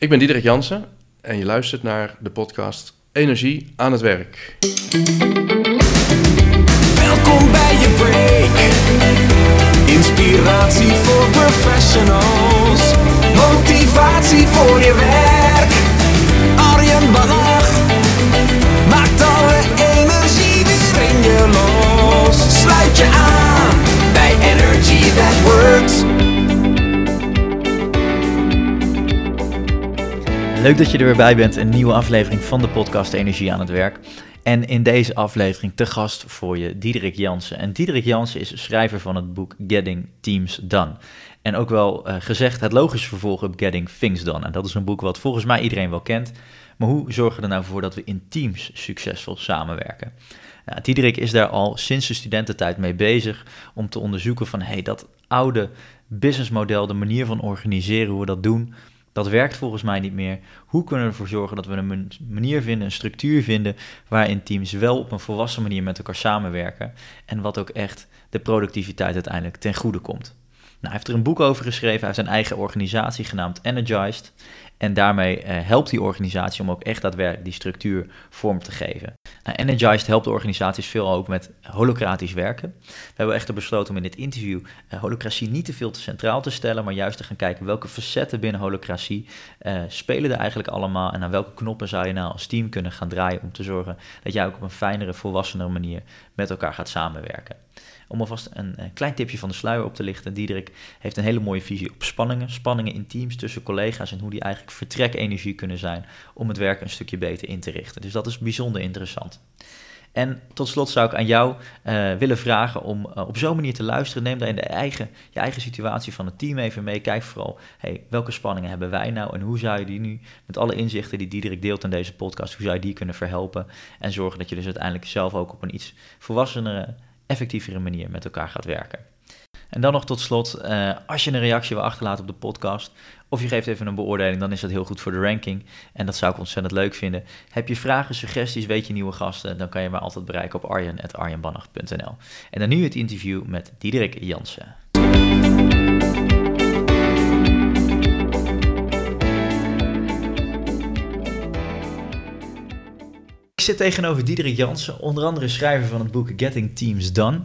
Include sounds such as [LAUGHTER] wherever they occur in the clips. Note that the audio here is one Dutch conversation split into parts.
Ik ben Diederik Jansen en je luistert naar de podcast Energie aan het werk. Welkom bij je break. Inspiratie voor professionals. Motivatie voor je werk. Arjen Bach maakt alle energie weer in je los. Sluit je aan Leuk dat je er weer bij bent, een nieuwe aflevering van de podcast Energie aan het Werk. En in deze aflevering te gast voor je Diederik Jansen. En Diederik Jansen is schrijver van het boek Getting Teams Done. En ook wel uh, gezegd het logische vervolg op Getting Things Done. En dat is een boek wat volgens mij iedereen wel kent. Maar hoe zorgen we er nou voor dat we in teams succesvol samenwerken? Ja, Diederik is daar al sinds de studententijd mee bezig om te onderzoeken van hey, dat oude businessmodel, de manier van organiseren, hoe we dat doen, dat werkt volgens mij niet meer. Hoe kunnen we ervoor zorgen dat we een manier vinden, een structuur vinden, waarin teams wel op een volwassen manier met elkaar samenwerken en wat ook echt de productiviteit uiteindelijk ten goede komt. Nou, hij heeft er een boek over geschreven, hij heeft zijn eigen organisatie genaamd Energized. En daarmee uh, helpt die organisatie om ook echt daadwerkelijk die structuur vorm te geven. Nou, Energized helpt de organisaties veel ook met holocratisch werken. We hebben echter besloten om in dit interview uh, holocratie niet te veel te centraal te stellen, maar juist te gaan kijken welke facetten binnen holocratie uh, spelen er eigenlijk allemaal en aan welke knoppen zou je nou als team kunnen gaan draaien om te zorgen dat jij ook op een fijnere, volwassenere manier met elkaar gaat samenwerken. Om alvast een, een, klein tipje van de sluier op te lichten. Diederik heeft een hele mooie visie op spanningen. Spanningen in teams tussen collega's en hoe die eigenlijk vertrekenergie kunnen zijn om het werk een stukje beter in te richten. Dus dat is bijzonder interessant. En tot slot zou ik aan jou uh, willen vragen om uh, op zo'n manier te luisteren. Neem daar in de eigen, je eigen situatie van het team even mee. Kijk vooral, hey, welke spanningen hebben wij nou en hoe zou je die nu, met alle inzichten die Diederik deelt in deze podcast, hoe zou je die kunnen verhelpen en zorgen dat je dus uiteindelijk zelf ook op een iets volwassenere effectievere manier met elkaar gaat werken. En dan nog tot slot, uh, als je een reactie wil achterlaten op de podcast, of je geeft even een beoordeling, dan is dat heel goed voor de ranking. En dat zou ik ontzettend leuk vinden. Heb je vragen, suggesties, weet je nieuwe gasten, dan kan je me altijd bereiken op arjen.arjenbannach.nl. En dan nu het interview met Diederik Jansen. Zit tegenover Diederik Jansen, onder andere schrijver van het boek Getting Teams Done.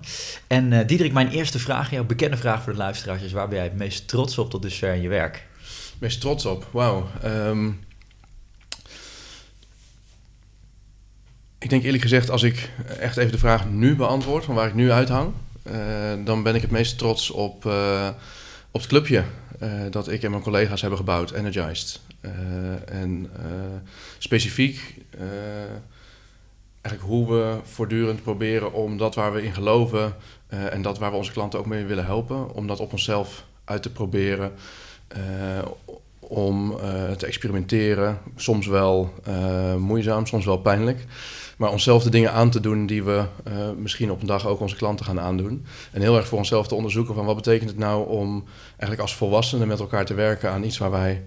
En uh, Diederik, mijn eerste vraag, jouw bekende vraag voor de luisteraars is: waar ben jij het meest trots op tot dusver in je werk? Meest trots op? Wauw. Um, ik denk eerlijk gezegd, als ik echt even de vraag nu beantwoord, van waar ik nu uithang, uh, dan ben ik het meest trots op, uh, op het clubje dat ik en mijn collega's hebben gebouwd, Energized. en specifiek eigenlijk hoe we voortdurend proberen om dat waar we in geloven uh, en dat waar we onze klanten ook mee willen helpen, om dat op onszelf uit te proberen. Uh, om uh, te experimenteren, soms wel moeizaam, soms wel pijnlijk. Maar onszelf de dingen aan te doen die we misschien op een dag ook onze klanten gaan aandoen. En heel erg voor onszelf te onderzoeken van wat betekent het nou om eigenlijk als volwassenen met elkaar te werken aan iets waar wij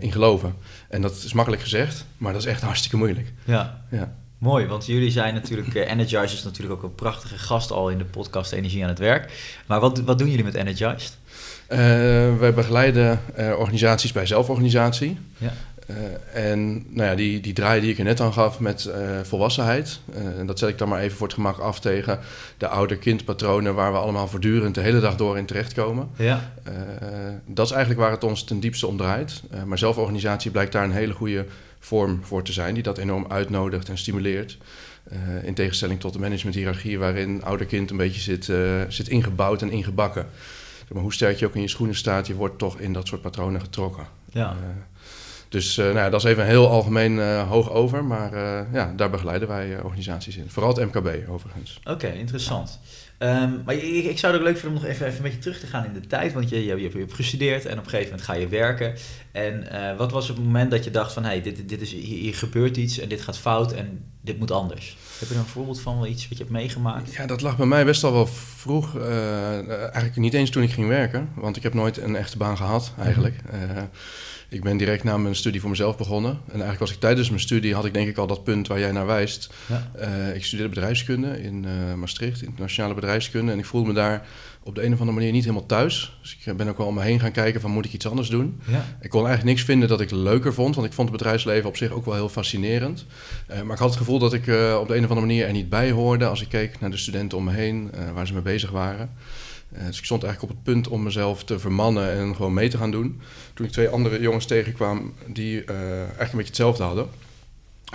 in geloven. En dat is makkelijk gezegd, maar dat is echt hartstikke moeilijk. Ja. ja. Mooi, want jullie zijn natuurlijk, uh, Energize is natuurlijk ook een prachtige gast al in de podcast Energie aan het Werk. Maar wat, wat doen jullie met Energized? Uh, wij begeleiden uh, organisaties bij zelforganisatie. Ja. en nou ja, die, die draai die ik er net aan gaf met volwassenheid. en dat zet ik dan maar even voor het gemak af tegen de ouder-kindpatronen waar we allemaal voortdurend de hele dag door in terechtkomen. Ja. dat is eigenlijk waar het ons ten diepste om draait. maar zelforganisatie blijkt daar een hele goede vorm voor te zijn, die dat enorm uitnodigt en stimuleert. Uh, in tegenstelling tot de managementhierarchie, waarin ouder-kind een beetje zit, uh, zit ingebouwd en ingebakken. Maar hoe sterk je ook in je schoenen staat, je wordt toch in dat soort patronen getrokken. Ja. Uh, dus nou ja, dat is even heel algemeen hoog over, maar ja, daar begeleiden wij organisaties in. Vooral het MKB overigens. Oké, okay, interessant. Um, maar ik, ik, zou het ook leuk vinden om nog even, even een beetje terug te gaan in de tijd. Want je, je, je, hebt gestudeerd en op een gegeven moment ga je werken. En uh, wat was het moment dat je dacht van... hé, hey, dit, dit is, hier, hier, gebeurt iets en dit gaat fout en dit moet anders? Heb je er een voorbeeld van wel iets wat je hebt meegemaakt? Ja, dat lag bij mij best al wel vroeg. Uh, eigenlijk niet eens toen ik ging werken. Want ik heb nooit een echte baan gehad eigenlijk. Mm -hmm. uh, ik ben direct na mijn studie voor mezelf begonnen. En eigenlijk was ik tijdens mijn studie, had ik denk ik al dat punt waar jij naar wijst. Ja. Uh, ik studeerde bedrijfskunde in uh, Maastricht, internationale bedrijfskunde. En ik voelde me daar op de een of andere manier niet helemaal thuis. Dus ik ben ook wel om me heen gaan kijken van moet ik iets anders doen. Ja. Ik kon eigenlijk niks vinden dat ik leuker vond, want ik vond het bedrijfsleven op zich ook wel heel fascinerend. Eh, maar ik had het gevoel dat ik eh, op de een of andere manier er niet bij hoorde als ik keek naar de studenten om me heen, eh, waar ze mee bezig waren. Eh, dus ik stond eigenlijk op het punt om mezelf te vermannen en gewoon mee te gaan doen. Toen ik twee andere jongens tegenkwam die eh, eigenlijk een beetje hetzelfde hadden.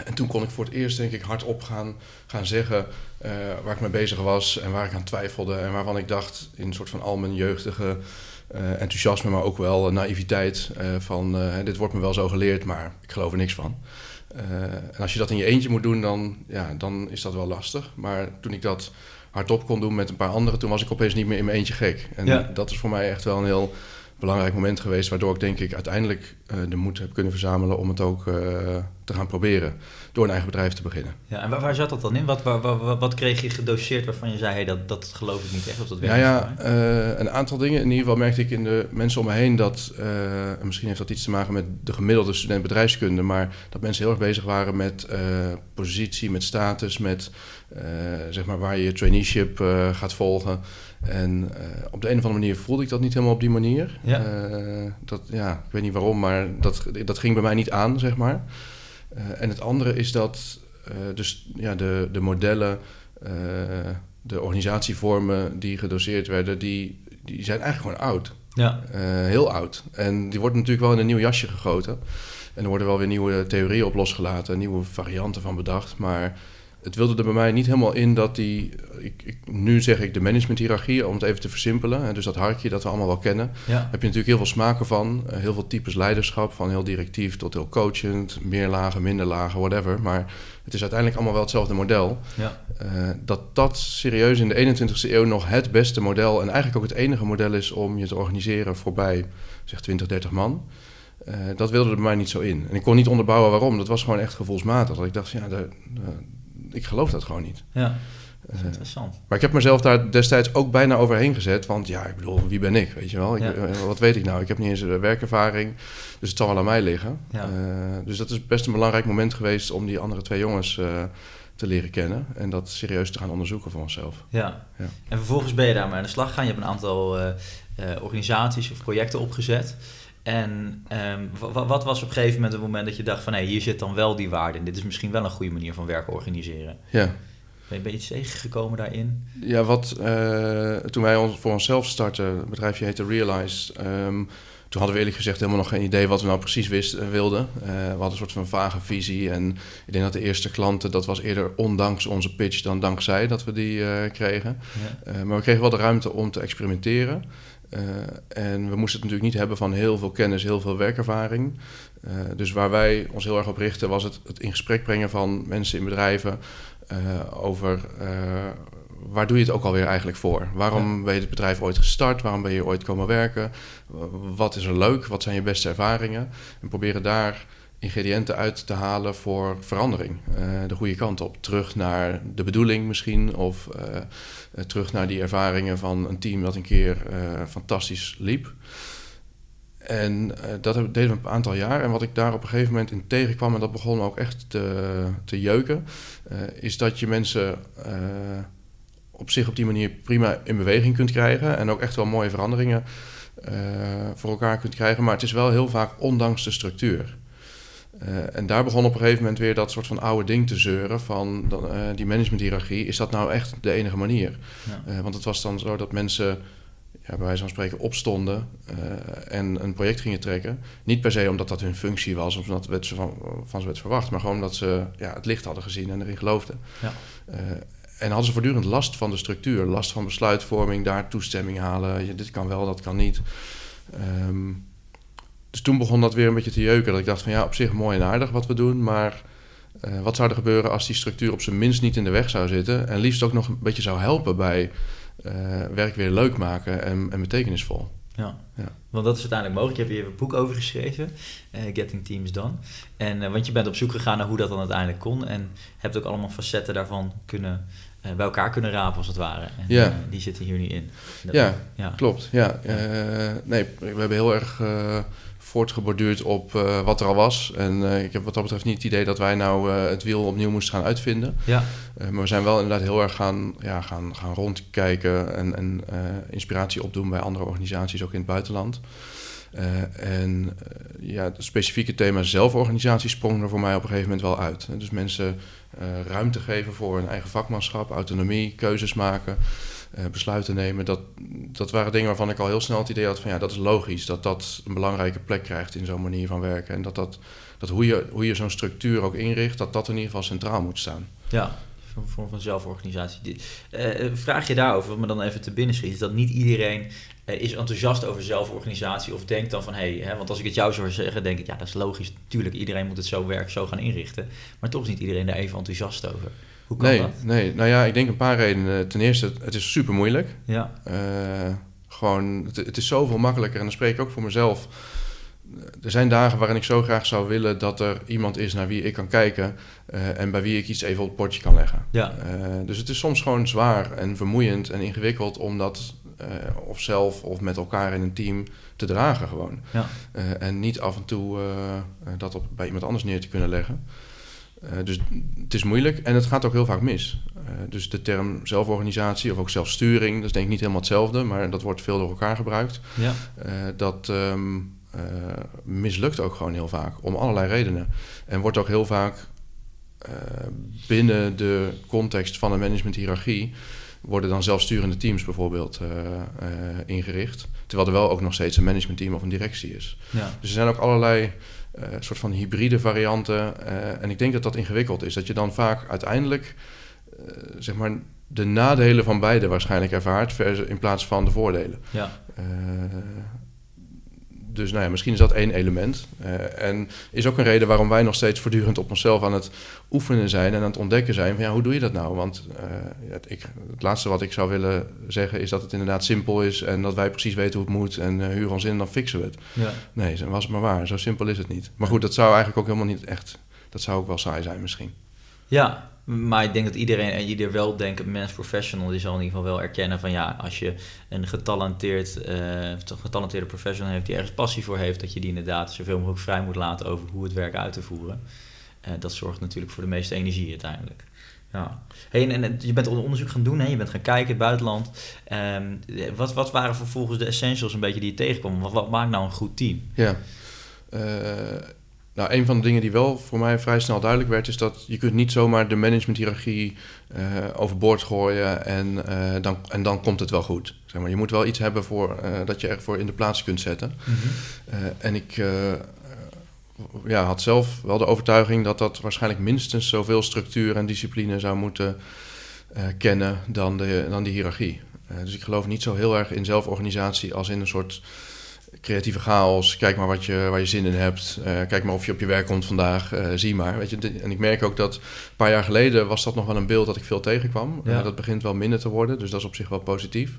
En toen kon ik voor het eerst, denk ik, hardop gaan, gaan zeggen eh, waar ik mee bezig was en waar ik aan twijfelde. En waarvan ik dacht, in een soort van al mijn jeugdige enthousiasme, maar ook wel naïviteit, van dit wordt me wel zo geleerd, maar ik geloof er niks van. En als je dat in je eentje moet doen, dan, ja, dan is dat wel lastig. Maar toen ik dat hardop kon doen met een paar anderen, toen was ik opeens niet meer in mijn eentje gek. En Ja. dat is voor mij echt wel een heel belangrijk moment geweest, waardoor ik denk ik uiteindelijk eh, de moed heb kunnen verzamelen om het ook eh, te gaan proberen. Door een eigen bedrijf te beginnen. Ja, en waar, waar zat dat dan in? Wat, waar, waar- wat kreeg je gedoseerd waarvan je zei, hey, dat, dat geloof ik niet echt, of dat werkt Ja, eh, een aantal dingen. In ieder geval merkte ik in de mensen om me heen dat, en misschien heeft dat iets te maken met de gemiddelde student bedrijfskunde, maar dat mensen heel erg bezig waren met positie, met status, met zeg maar waar je je traineeship gaat volgen. En eh, op de een of andere manier voelde ik dat niet helemaal op die manier. Ja. Eh, dat, ja, ik weet niet waarom, maar dat, dat ging bij mij niet aan, zeg maar. Eh, en het andere is dat dus, ja, de, de modellen, de organisatievormen die gedoseerd werden, die, die zijn eigenlijk gewoon oud. Ja, heel oud. En die worden natuurlijk wel in een nieuw jasje gegoten. En er worden wel weer nieuwe theorieën op losgelaten, nieuwe varianten van bedacht. Maar het wilde er bij mij niet helemaal in dat die... Ik, ik, nu zeg ik de managementhierarchie, om het even te versimpelen. hè, Dus dat harkje dat we allemaal wel kennen. ja, heb je natuurlijk heel veel smaken van. eh, heel veel types leiderschap, van heel directief tot heel coachend. Meer lagen, minder lagen, whatever. Maar het is uiteindelijk allemaal wel hetzelfde model. ja. Eh, dat dat serieus in de 21ste eeuw nog het beste model... en eigenlijk ook het enige model is om je te organiseren voorbij, zeg 20, 30 man... Eh, dat wilde er bij mij niet zo in. En ik kon niet onderbouwen waarom. Dat was gewoon echt gevoelsmatig. Dat ik dacht, ja, de- ik geloof dat gewoon niet. ja. Eh, interessant. maar ik heb mezelf daar destijds ook bijna overheen gezet. Want ja, ik bedoel, wie ben ik? Weet je wel? Ik, Ja. eh, wat weet ik nou? Ik heb niet eens een werkervaring. Dus het zal wel aan mij liggen. Ja. Eh, dus dat is best een belangrijk moment geweest om die andere twee jongens eh, te leren kennen. En dat serieus te gaan onderzoeken voor onszelf. Ja. Ja. En vervolgens ben je daar maar aan de slag gegaan. Je hebt een aantal eh, eh, organisaties of projecten opgezet. En ehm, wa- wa- wat was op een gegeven moment het moment dat je dacht van... hé, hier zit dan wel die waarde in. Dit is misschien wel een goede manier van werk organiseren. Ja, Ben je, ben je iets tegengekomen daarin? ja wat, eh, toen wij ons, voor onszelf startten, het bedrijfje heette Realize... ehm, toen hadden we eerlijk gezegd helemaal nog geen idee wat we nou precies wisten, wilden. Eh, we hadden een soort van vage visie. En ik denk dat de eerste klanten, dat was eerder ondanks onze pitch dan dankzij dat we die eh, kregen. Ja. Eh, maar we kregen wel de ruimte om te experimenteren. Eh, en we moesten het natuurlijk niet hebben van heel veel kennis, heel veel werkervaring. Eh, dus waar wij ons heel erg op richten was het, het in gesprek brengen van mensen in bedrijven eh, over waar doe je het ook alweer eigenlijk voor? Waarom ben je het bedrijf ooit gestart? Waarom ben je ooit komen werken? Wat is er leuk? Wat zijn je beste ervaringen? En proberen daar ingrediënten uit te halen voor verandering. Eh, de goede kant op. Terug naar de bedoeling misschien. Of eh, eh, terug naar die ervaringen van een team dat een keer fantastisch liep. En dat deden we een aantal jaar. En wat ik daar op een gegeven moment in tegenkwam... en dat begon ook echt te, te jeuken... is dat je mensen op zich op die manier prima in beweging kunt krijgen... en ook echt wel mooie veranderingen voor elkaar kunt krijgen. Maar het is wel heel vaak ondanks de structuur. Eh, en daar begon op een gegeven moment weer dat soort van oude ding te zeuren... van dan, eh, die managementhierarchie. Is dat nou echt de enige manier? Ja. Eh, want het was dan zo dat mensen, ja, bij wijze van spreken, opstonden en een project gingen trekken. Niet per se omdat dat hun functie was of omdat werd ze van, van ze werd verwacht, maar gewoon omdat ze ja, het licht hadden gezien en erin geloofden. Ja. En hadden ze voortdurend last van de structuur, last van besluitvorming, daar toestemming halen. Je, dit kan wel, dat kan niet. Ehm, dus toen begon dat weer een beetje te jeuken. Dat ik dacht van ja, op zich mooi en aardig wat we doen, maar eh, wat zou er gebeuren als die structuur op zijn minst niet in de weg zou zitten en liefst ook nog een beetje zou helpen bij eh, werk weer leuk maken en, en betekenisvol. Ja. Ja. want dat is uiteindelijk mogelijk. Je hebt hier een boek over geschreven, eh, Getting Teams Done. En, want je bent op zoek gegaan naar hoe dat dan uiteindelijk kon. En hebt ook allemaal facetten daarvan kunnen, bij elkaar kunnen rapen, als het ware. En Ja. die zitten hier nu in. Dat- Ja, ja. Klopt, ja. Nee, we hebben heel erg voortgeborduurd op uh, wat er al was. En uh, ik heb wat dat betreft niet het idee dat wij nou uh, het wiel opnieuw moesten gaan uitvinden. Ja. maar we zijn wel inderdaad heel erg gaan, ja, gaan, gaan rondkijken en, en inspiratie opdoen bij andere organisaties, ook in het buitenland. en ja, het specifieke thema zelforganisatie sprong er voor mij op een gegeven moment wel uit. Dus mensen ruimte geven voor hun eigen vakmanschap, autonomie, keuzes maken. Uh, besluiten nemen. Dat, dat waren dingen waarvan ik al heel snel het idee had van ja, dat is logisch. Dat dat een belangrijke plek krijgt in zo'n manier van werken. En dat, dat, dat hoe je, hoe je zo'n structuur ook inricht, dat dat in ieder geval centraal moet staan. Ja, een vorm van zelforganisatie. Uh, vraag je daarover, wat me dan even te binnen schiet, is dat niet iedereen uh, is enthousiast over zelforganisatie of denkt dan van hé, hey, want als ik het jou zou zeggen, denk ik ja, dat is logisch. Natuurlijk, iedereen moet het zo werk zo gaan inrichten. Maar toch is niet iedereen daar even enthousiast over nee, Nee, nou ja, ik denk een paar redenen. Ten eerste, het is super moeilijk. Ja. Uh, gewoon, het, het, is zoveel makkelijker. En dan spreek ik ook voor mezelf. Er zijn dagen waarin ik zo graag zou willen dat er iemand is naar wie ik kan kijken. Uh, en bij wie ik iets even op het bordje kan leggen. Ja. Uh, dus het is soms gewoon zwaar en vermoeiend en ingewikkeld om dat of zelf of met elkaar in een team te dragen gewoon. Ja. en niet af en toe dat op, bij iemand anders neer te kunnen leggen. Uh, dus het is moeilijk en het gaat ook heel vaak mis. Uh, dus de term zelforganisatie of ook zelfsturing, dat is denk ik niet helemaal hetzelfde, maar dat wordt veel door elkaar gebruikt. Ja. Uh, dat um, mislukt ook gewoon heel vaak, om allerlei redenen. En wordt ook heel vaak binnen de context van een managementhierarchie worden dan zelfsturende teams bijvoorbeeld ingericht. Terwijl er wel ook nog steeds een managementteam of een directie is. Ja. Dus er zijn ook allerlei uh, soort van hybride varianten. En ik denk dat dat ingewikkeld is. Dat je dan vaak uiteindelijk zeg maar de nadelen van beide waarschijnlijk ervaart in plaats van de voordelen. Ja dus nou ja, misschien is dat één element. Uh, en is ook een reden waarom wij nog steeds voortdurend op onszelf aan het oefenen zijn en aan het ontdekken zijn van ja, hoe doe je dat nou? Want uh, het, ik, het laatste wat ik zou willen zeggen is dat het inderdaad simpel is en dat wij precies weten hoe het moet en uh, huur ons in en dan fixen we het. Ja. Nee, was het maar waar. Zo simpel is het niet. Maar goed, dat zou eigenlijk ook helemaal niet echt, dat zou ook wel saai zijn misschien. Ja, maar ik denk dat iedereen, en ieder wel denkt, een mens professional, die zal in ieder geval wel erkennen van ja, als je een getalenteerd, uh, getalenteerde professional heeft die ergens passie voor heeft, dat je die inderdaad zoveel mogelijk vrij moet laten over hoe het werk uit te voeren. Uh, dat zorgt natuurlijk voor de meeste energie uiteindelijk. Ja. Hey, en, je bent onderzoek gaan doen, hè? je bent gaan kijken in het buitenland. Um, wat, wat waren vervolgens de essentials een beetje die je tegenkwam? Wat, wat maakt nou een goed team? Ja, uh, nou, een van de dingen die wel voor mij vrij snel duidelijk werd, is dat je kunt niet zomaar de managementhierarchie uh, overboord gooien en, uh, dan, en dan komt het wel goed. Zeg maar, je moet wel iets hebben voor, uh, dat je echt voor in de plaats kunt zetten. Mm -hmm. en ik ja, had zelf wel de overtuiging dat dat waarschijnlijk minstens zoveel structuur en discipline zou moeten kennen dan, de, dan die hiërarchie. dus ik geloof niet zo heel erg in zelforganisatie als in een soort creatieve chaos. Kijk maar wat je, waar je zin in hebt. Uh, kijk maar of je op je werk komt vandaag. Uh, zie maar. Weet je, en ik merk ook dat een paar jaar geleden was dat nog wel een beeld dat ik veel tegenkwam. Ja. Uh, dat begint wel minder te worden, dus dat is op zich wel positief.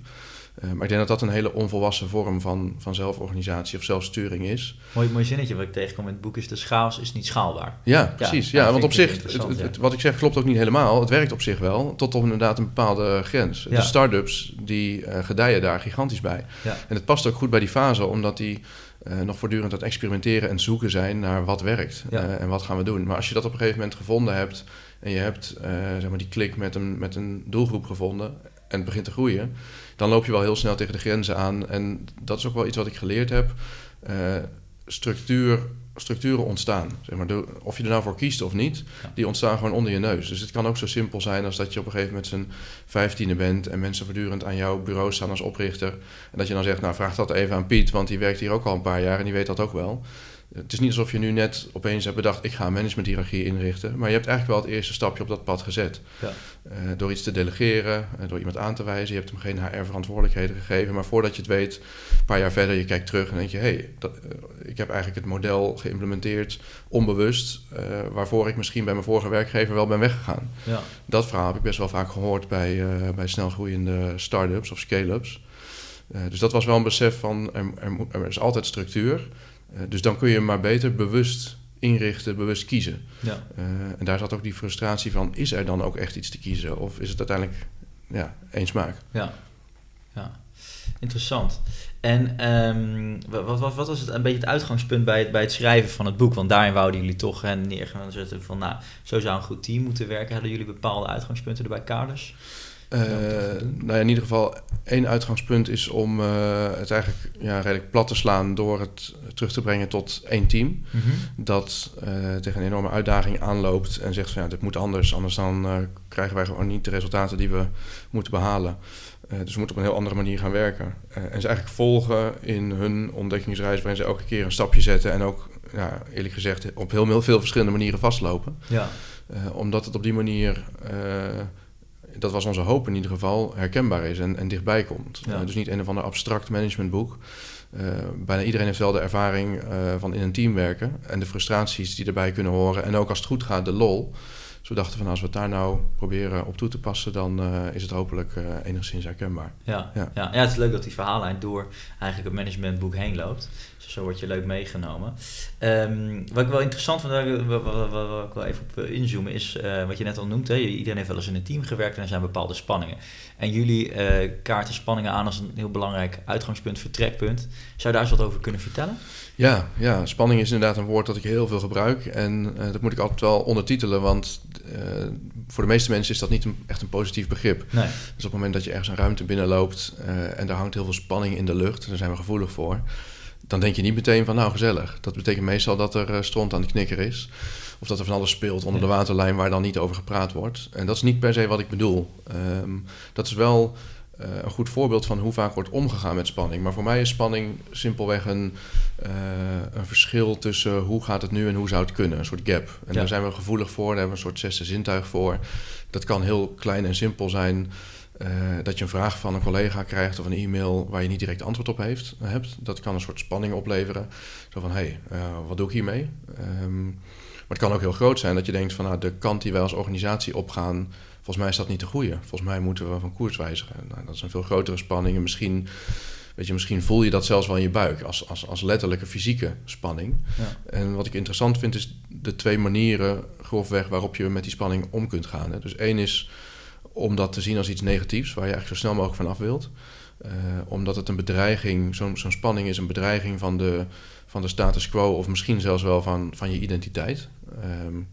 Maar ik denk dat dat een hele onvolwassen vorm van, van zelforganisatie of zelfsturing is. Mooi, mooi zinnetje wat ik tegenkom in het boek is... de chaos is niet schaalbaar. Ja, precies. Ja, ja want op zich, het, het, het, wat ik zeg klopt ook niet helemaal. Het werkt op zich wel, tot op inderdaad een bepaalde grens. Ja. De start-ups, die gedijen daar gigantisch bij. Ja. En het past ook goed bij die fase, omdat die... Uh, nog voortdurend aan het experimenteren en zoeken zijn naar wat werkt ja. uh, en wat gaan we doen. Maar als je dat op een gegeven moment gevonden hebt en je hebt uh, zeg maar die klik met een, met een doelgroep gevonden en het begint te groeien, dan loop je wel heel snel tegen de grenzen aan. En dat is ook wel iets wat ik geleerd heb. structuur, structuren ontstaan. Zeg maar, of je er nou voor kiest of niet, die ontstaan gewoon onder je neus. Dus het kan ook zo simpel zijn als dat je op een gegeven moment z'n vijftiende bent en mensen voortdurend aan jouw bureau staan als oprichter. En dat je dan zegt, nou vraag dat even aan Piet, want die werkt hier ook al een paar jaar en die weet dat ook wel. Het is niet alsof je nu net opeens hebt bedacht, ik ga een managementhierarchie inrichten. Maar je hebt eigenlijk wel het eerste stapje op dat pad gezet. Ja. Uh, door iets te delegeren, uh, door iemand aan te wijzen. Je hebt hem geen HR-verantwoordelijkheden gegeven. Maar voordat je het weet, een paar jaar verder, je kijkt terug en denk je... hé, hey, uh, ik heb eigenlijk het model geïmplementeerd, onbewust... eh, waarvoor ik misschien bij mijn vorige werkgever wel ben weggegaan. Ja. Dat verhaal heb ik best wel vaak gehoord bij, bij snelgroeiende start-ups of scale-ups. Dus dat was wel een besef van, er, er, er is altijd structuur... Uh, dus dan kun je maar beter bewust inrichten, bewust kiezen. Ja. Uh, en daar zat ook die frustratie van, is er dan ook echt iets te kiezen? Of is het uiteindelijk ja, één smaak? Ja, ja. interessant. En ehm, wat, wat, wat was het, een beetje het uitgangspunt bij het, bij het schrijven van het boek? Want daarin wouden jullie toch hè, neergaan zetten van, nou, zo zou een goed team moeten werken. Hadden jullie bepaalde uitgangspunten erbij, kaders? Uh, nou ja, in ieder geval één uitgangspunt is om uh, het eigenlijk ja, redelijk plat te slaan door het terug te brengen tot één team. Mm -hmm. Dat uh, tegen een enorme uitdaging aanloopt en zegt van ja, dit moet anders, anders dan krijgen wij gewoon niet de resultaten die we moeten behalen. dus we moeten op een heel andere manier gaan werken. en ze eigenlijk volgen in hun ontdekkingsreis waarin ze elke keer een stapje zetten en ook, ja, eerlijk gezegd, op heel, heel veel verschillende manieren vastlopen. Ja. omdat het op die manier dat was onze hoop in ieder geval, herkenbaar is en, en dichtbij komt. Ja. Uh, dus niet een of ander abstract managementboek. Uh, bijna iedereen heeft wel de ervaring uh, van in een team werken en de frustraties die erbij kunnen horen. En ook als het goed gaat, de lol. Dus we dachten van als we het daar nou proberen op toe te passen, dan is het hopelijk enigszins herkenbaar. Ja, ja. Ja. ja, het is leuk dat die verhaallijn door eigenlijk het managementboek heen loopt. Zo word je leuk meegenomen. Um, wat ik wel interessant vind, waar, ik wel even op wil inzoomen, is uh, wat je net al noemt. Hè, iedereen heeft wel eens in een team gewerkt en er zijn bepaalde spanningen. En jullie uh, kaarten spanningen aan als een heel belangrijk uitgangspunt, vertrekpunt. Zou je daar eens wat over kunnen vertellen? Ja, ja, spanning is inderdaad een woord dat ik heel veel gebruik. En uh, dat moet ik altijd wel ondertitelen, want voor de meeste mensen is dat niet een, echt een positief begrip. Nee. Dus op het moment dat je ergens een ruimte binnenloopt en er hangt heel veel spanning in de lucht, daar zijn we gevoelig voor dan denk je niet meteen van nou gezellig. Dat betekent meestal dat er uh, stront aan de knikker is. Of dat er van alles speelt onder de waterlijn waar dan niet over gepraat wordt. En dat is niet per se wat ik bedoel. Um, dat is wel uh, een goed voorbeeld van hoe vaak wordt omgegaan met spanning. Maar voor mij is spanning simpelweg een, uh, een verschil tussen hoe gaat het nu en hoe zou het kunnen. Een soort gap. En ja. daar zijn we gevoelig voor, daar hebben we een soort zesde zintuig voor. Dat kan heel klein en simpel zijn. Uh, dat je een vraag van een collega krijgt of een e-mail waar je niet direct antwoord op heeft, hebt. Dat kan een soort spanning opleveren. Zo van, hé, hey, uh, wat doe ik hiermee? Um, maar het kan ook heel groot zijn dat je denkt van, nou, de kant die wij als organisatie opgaan, volgens mij is dat niet de goede. Volgens mij moeten we van koers wijzigen. Nou, dat is een veel grotere spanning en misschien... Weet je, misschien voel je dat zelfs wel in je buik als, als, als letterlijke fysieke spanning. Ja. En wat ik interessant vind is de twee manieren grofweg waarop je met die spanning om kunt gaan. Hè. Dus één is om dat te zien als iets negatiefs, waar je eigenlijk zo snel mogelijk van af wilt. Uh, omdat het een bedreiging, zo'n zo spanning is een bedreiging van de, van de status quo, of misschien zelfs wel van, van je identiteit. Um,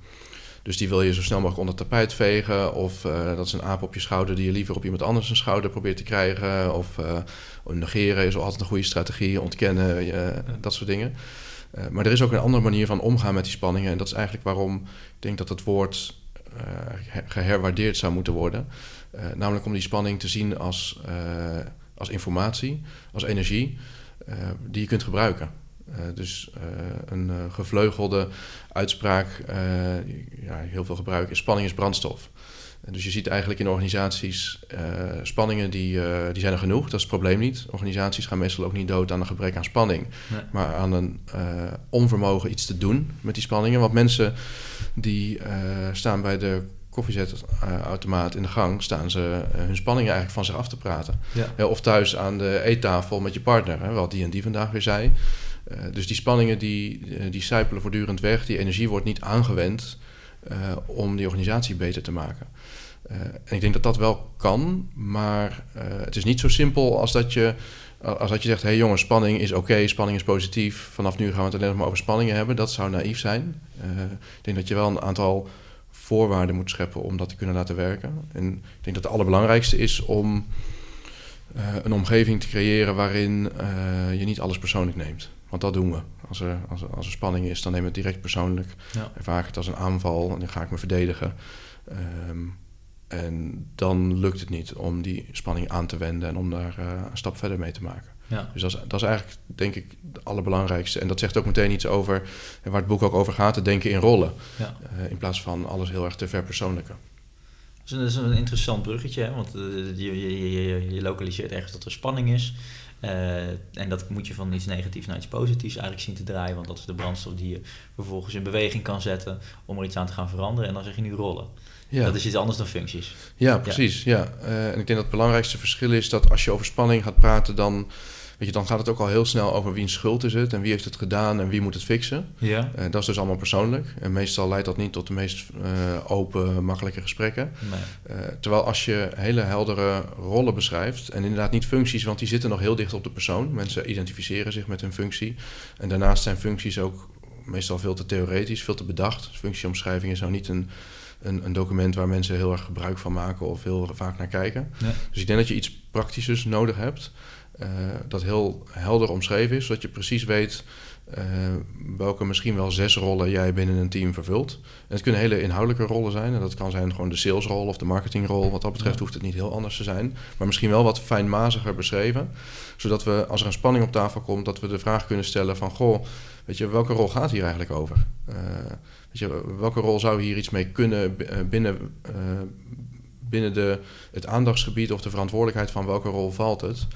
dus die wil je zo snel mogelijk onder tapijt vegen. Of uh, dat is een aap op je schouder die je liever op iemand anders een schouder probeert te krijgen. Of uh, negeren is altijd een goede strategie, ontkennen, dat soort dingen. maar er is ook een andere manier van omgaan met die spanningen. En dat is eigenlijk waarom ik denk dat het woord geherwaardeerd zou moeten worden. Uh, namelijk om die spanning te zien als, uh, als informatie, als energie die je kunt gebruiken. dus een gevleugelde uitspraak, ja, heel veel gebruik is spanning is brandstof. Dus je ziet eigenlijk in organisaties spanningen die, die zijn er genoeg, dat is het probleem niet. Organisaties gaan meestal ook niet dood aan een gebrek aan spanning, nee. maar aan een onvermogen iets te doen met die spanningen. Want mensen die uh, staan bij de koffiezetautomaat in de gang, staan ze uh, hun spanningen eigenlijk van zich af te praten. Ja. Ja, of thuis aan de eettafel met je partner, hè, wat die en die vandaag weer zei. Uh, dus die spanningen die, die sijpelen voortdurend weg, die energie wordt niet aangewend om die organisatie beter te maken. en ik denk dat dat wel kan, maar het is niet zo simpel als dat je als dat je zegt, hé hey jongens, spanning is oké, spanning is positief. Vanaf nu gaan we het alleen nog maar over spanningen hebben. Dat zou naïef zijn. Uh, ik denk dat je wel een aantal voorwaarden moet scheppen om dat te kunnen laten werken. En ik denk dat het allerbelangrijkste is om uh, een omgeving te creëren waarin uh, je niet alles persoonlijk neemt. Want dat doen we. Als er, als er, als er spanning is, dan neem ik het direct persoonlijk. Ja. Ervaar ik het als een aanval en dan ga ik me verdedigen. Um, en dan lukt het niet om die spanning aan te wenden en om daar uh, een stap verder mee te maken. Ja. Dus dat is, dat is eigenlijk, denk ik, het allerbelangrijkste. En dat zegt ook meteen iets over, waar het boek ook over gaat, te denken in rollen. Ja. Uh, in plaats van alles heel erg te verpersoonlijken. Dat is een interessant bruggetje, hè? want je, je, je, je, lokaliseert ergens dat er spanning is. en dat moet je van iets negatiefs naar iets positiefs eigenlijk zien te draaien, want dat is de brandstof die je vervolgens in beweging kan zetten om er iets aan te gaan veranderen. En dan zeg je nu rollen. Ja. Dat is iets anders dan functies. Ja, precies. Ja. ja. Uh, en ik denk dat het belangrijkste verschil is dat als je over spanning gaat praten, dan Weet je, dan gaat het ook al heel snel over wiens schuld is het en wie heeft het gedaan en wie moet het fixen. Ja. Eh, dat is dus allemaal persoonlijk. En meestal leidt dat niet tot de meest eh, open, makkelijke gesprekken. Nee. Eh, terwijl als je hele heldere rollen beschrijft, en inderdaad niet functies, want die zitten nog heel dicht op de persoon. Mensen identificeren zich met hun functie. En daarnaast zijn functies ook meestal veel te theoretisch, veel te bedacht. Functieomschrijving is nou niet een, een, een document waar mensen heel erg gebruik van maken of heel vaak naar kijken. Ja. Dus ik denk dat je iets praktischers nodig hebt, eh, dat heel helder omschreven is, zodat je precies weet eh, welke misschien wel zes rollen jij binnen een team vervult. En het kunnen hele inhoudelijke rollen zijn. En dat kan zijn gewoon de salesrol of de marketingrol. Wat dat betreft hoeft het niet heel anders te zijn. Maar misschien wel wat fijnmaziger beschreven. Zodat we, als er een spanning op tafel komt, dat we de vraag kunnen stellen van... Goh, weet je, welke rol gaat hier eigenlijk over? Eh, weet welke rol zou hier iets mee kunnen eh, binnen, eh, binnen de, het aandachtsgebied of de verantwoordelijkheid van welke rol valt het?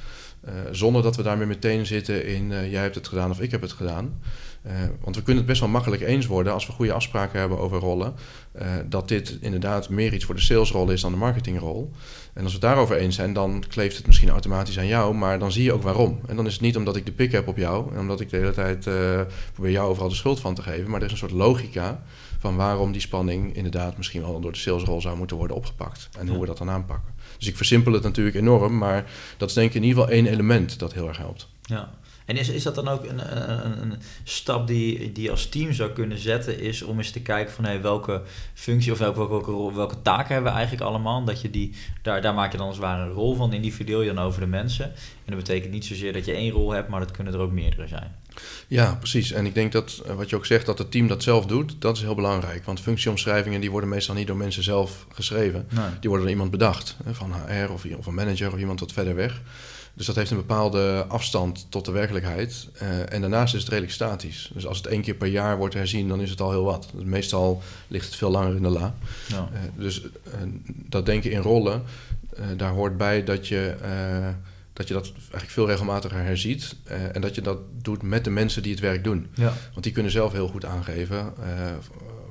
Eh, zonder dat we daarmee meteen zitten in jij hebt het gedaan of ik heb het gedaan. Eh, want we kunnen het best wel makkelijk eens worden als we goede afspraken hebben over rollen. eh, dat dit inderdaad meer iets voor de salesrol is dan de marketingrol. En als we het daarover eens zijn, dan kleeft het misschien automatisch aan jou, maar dan zie je ook waarom. En dan is het niet omdat ik de pik heb op jou en omdat ik de hele tijd eh, probeer jou overal de schuld van te geven, maar er is een soort logica van waarom die spanning inderdaad misschien wel door de salesrol zou moeten worden opgepakt en hoe we dat dan aanpakken. Dus ik versimpel het natuurlijk enorm, maar dat is denk ik in ieder geval één element dat heel erg helpt. Ja. En is, is dat dan ook een, een, een stap die, die je als team zou kunnen zetten, is om eens te kijken van hey, welke functie of welke, welke, welke taken hebben we eigenlijk allemaal? Dat je die, daar, daar maak je dan als het ware een rol van, individueel je dan over de mensen. En dat betekent niet zozeer dat je één rol hebt, maar dat kunnen er ook meerdere zijn. Ja, precies. En ik denk dat eh, wat je ook zegt, dat het team dat zelf doet, dat is heel belangrijk. Want functieomschrijvingen die worden meestal niet door mensen zelf geschreven. Nee. Die worden door iemand bedacht, van HR of, of een manager of iemand wat verder weg. Dus dat heeft een bepaalde afstand tot de werkelijkheid. Eh, en daarnaast is het redelijk statisch. Dus als het één keer per jaar wordt herzien, dan is het al heel wat. Dus meestal ligt het veel langer in de la. Ja. Eh, dus eh, dat denken in rollen, daar hoort bij dat je, dat je dat eigenlijk veel regelmatiger herziet. en dat je dat doet met de mensen die het werk doen. Ja. Want die kunnen zelf heel goed aangeven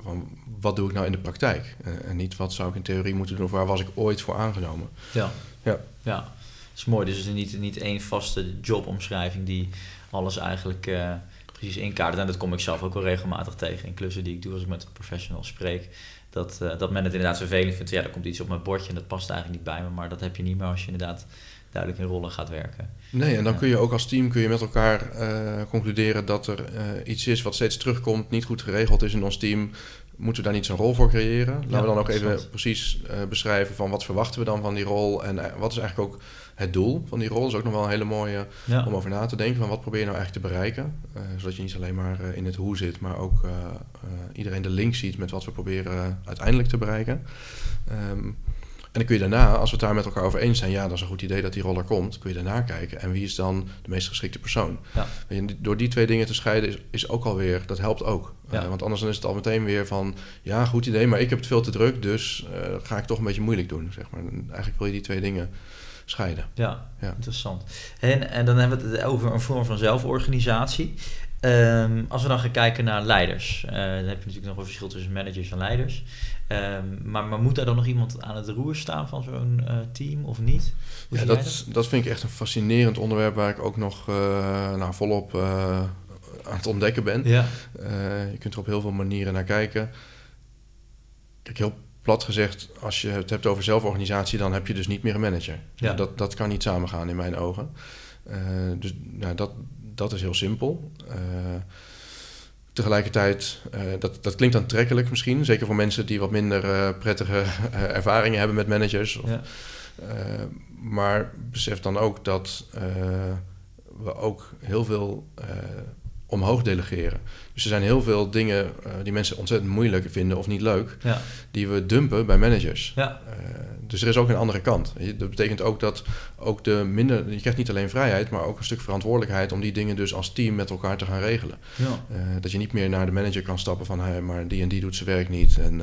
van wat doe ik nou in de praktijk. En niet wat zou ik in theorie moeten doen of waar was ik ooit voor aangenomen. Ja. Ja. ja. Dat is mooi. Dus het is niet, niet één vaste jobomschrijving die alles eigenlijk eh, precies inkadert. En dat kom ik zelf ook wel regelmatig tegen in klussen die ik doe als ik met professionals spreek. Dat, eh, dat men het inderdaad vervelend vindt. Ja, er komt iets op mijn bordje en dat past eigenlijk niet bij me. Maar dat heb je niet meer als je inderdaad duidelijk in rollen gaat werken. Nee, en dan kun je ook als team kun je met elkaar eh, concluderen dat er iets is wat steeds terugkomt, niet goed geregeld is in ons team. Moeten we daar niet zo'n rol voor creëren? Laten Ja, we dan ook even precies beschrijven van wat verwachten we dan van die rol en wat is eigenlijk ook het doel van die rol. Is ook nog wel een hele mooie Ja. om over na te denken van wat probeer je nou eigenlijk te bereiken. Eh, zodat je niet alleen maar eh, in het hoe zit, maar ook eh, iedereen de link ziet met wat we proberen uiteindelijk te bereiken. Ehm, en dan kun je daarna, als we het daar met elkaar over eens zijn, ja, dat is een goed idee dat die rol er komt, kun je daarna kijken. En wie is dan de meest geschikte persoon? Ja. Je, door die twee dingen te scheiden is, is ook alweer, dat helpt ook. Ja. Want anders dan is het al meteen weer van, ja, goed idee, maar ik heb het veel te druk, dus eh, ga ik toch een beetje moeilijk doen. Zeg maar. En Eigenlijk wil je die twee dingen scheiden. Ja, Ja. interessant. En, en dan hebben we het over een vorm van zelforganisatie. Ehm, als we dan gaan kijken naar leiders, eh, dan heb je natuurlijk nog een verschil tussen managers en leiders. Ehm, maar, maar moet daar dan nog iemand aan het roer staan van zo'n eh, team of niet? Hoe Ja, dat, dat vind ik echt een fascinerend onderwerp waar ik ook nog eh, nou, volop aan het ontdekken ben. Ja, je kunt er op heel veel manieren naar kijken. Kijk, heel plat gezegd, als je het hebt over zelforganisatie, dan heb je dus niet meer een manager. Ja. Dat, dat kan niet samengaan in mijn ogen. Eh, dus nou, dat, dat is heel simpel. Eh, tegelijkertijd, eh, dat, dat klinkt aantrekkelijk misschien, zeker voor mensen die wat minder prettige ervaringen hebben met managers. Of, ja, maar besef dan ook dat we ook heel veel omhoog delegeren. Dus er zijn heel veel dingen eh, die mensen ontzettend moeilijk vinden of niet leuk, ja, die we dumpen bij managers. ja, Eh, dus er is ook een andere kant. Dat betekent ook dat ook de minder, je krijgt niet alleen vrijheid, maar ook een stuk verantwoordelijkheid om die dingen dus als team met elkaar te gaan regelen. ja. Eh, dat je niet meer naar de manager kan stappen van, hey, maar die en die doet zijn werk niet en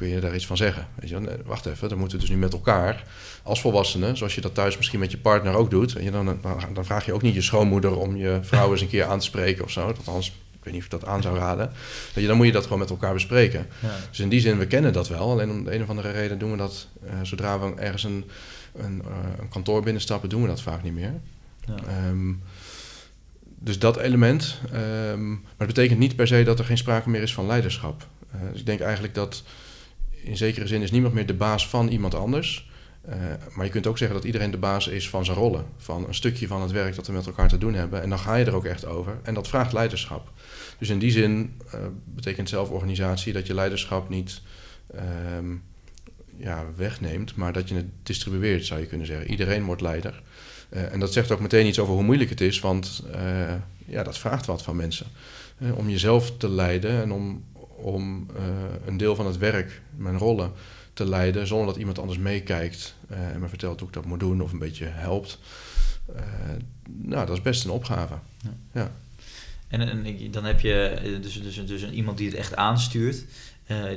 kun je daar iets van zeggen. Weet je? Nee, wacht even, dan moeten we dus nu met elkaar als volwassenen, zoals je dat thuis misschien met je partner ook doet. Weet je, dan, dan, dan vraag je ook niet je schoonmoeder om je vrouw eens een keer aan te spreken of zo. Althans, ik weet niet of ik dat aan zou raden. Weet je, dan moet je dat gewoon met elkaar bespreken. ja. Dus in die zin, we kennen dat wel. Alleen om de een of andere reden doen we dat, eh, zodra we ergens een, een, eh, een kantoor binnenstappen, doen we dat vaak niet meer. Ja. Ehm, dus dat element. Ehm, maar het betekent niet per se dat er geen sprake meer is van leiderschap. Uh, dus ik denk eigenlijk dat in zekere zin is niemand meer de baas van iemand anders. Uh, maar je kunt ook zeggen dat iedereen de baas is van zijn rollen. Van een stukje van het werk dat we met elkaar te doen hebben. En dan ga je er ook echt over. En dat vraagt leiderschap. Dus in die zin uh, betekent zelforganisatie dat je leiderschap niet ehm, ja, wegneemt, maar dat je het distribueert, zou je kunnen zeggen. Iedereen wordt leider. Uh, en dat zegt ook meteen iets over hoe moeilijk het is, want ja, dat vraagt wat van mensen. Om jezelf te leiden en om, om een deel van het werk, mijn rollen, te leiden zonder dat iemand anders meekijkt en me vertelt hoe ik dat moet doen of een beetje helpt. nou, dat is best een opgave. Ja. ja. En, en, dan heb je dus, dus, dus iemand die het echt aanstuurt.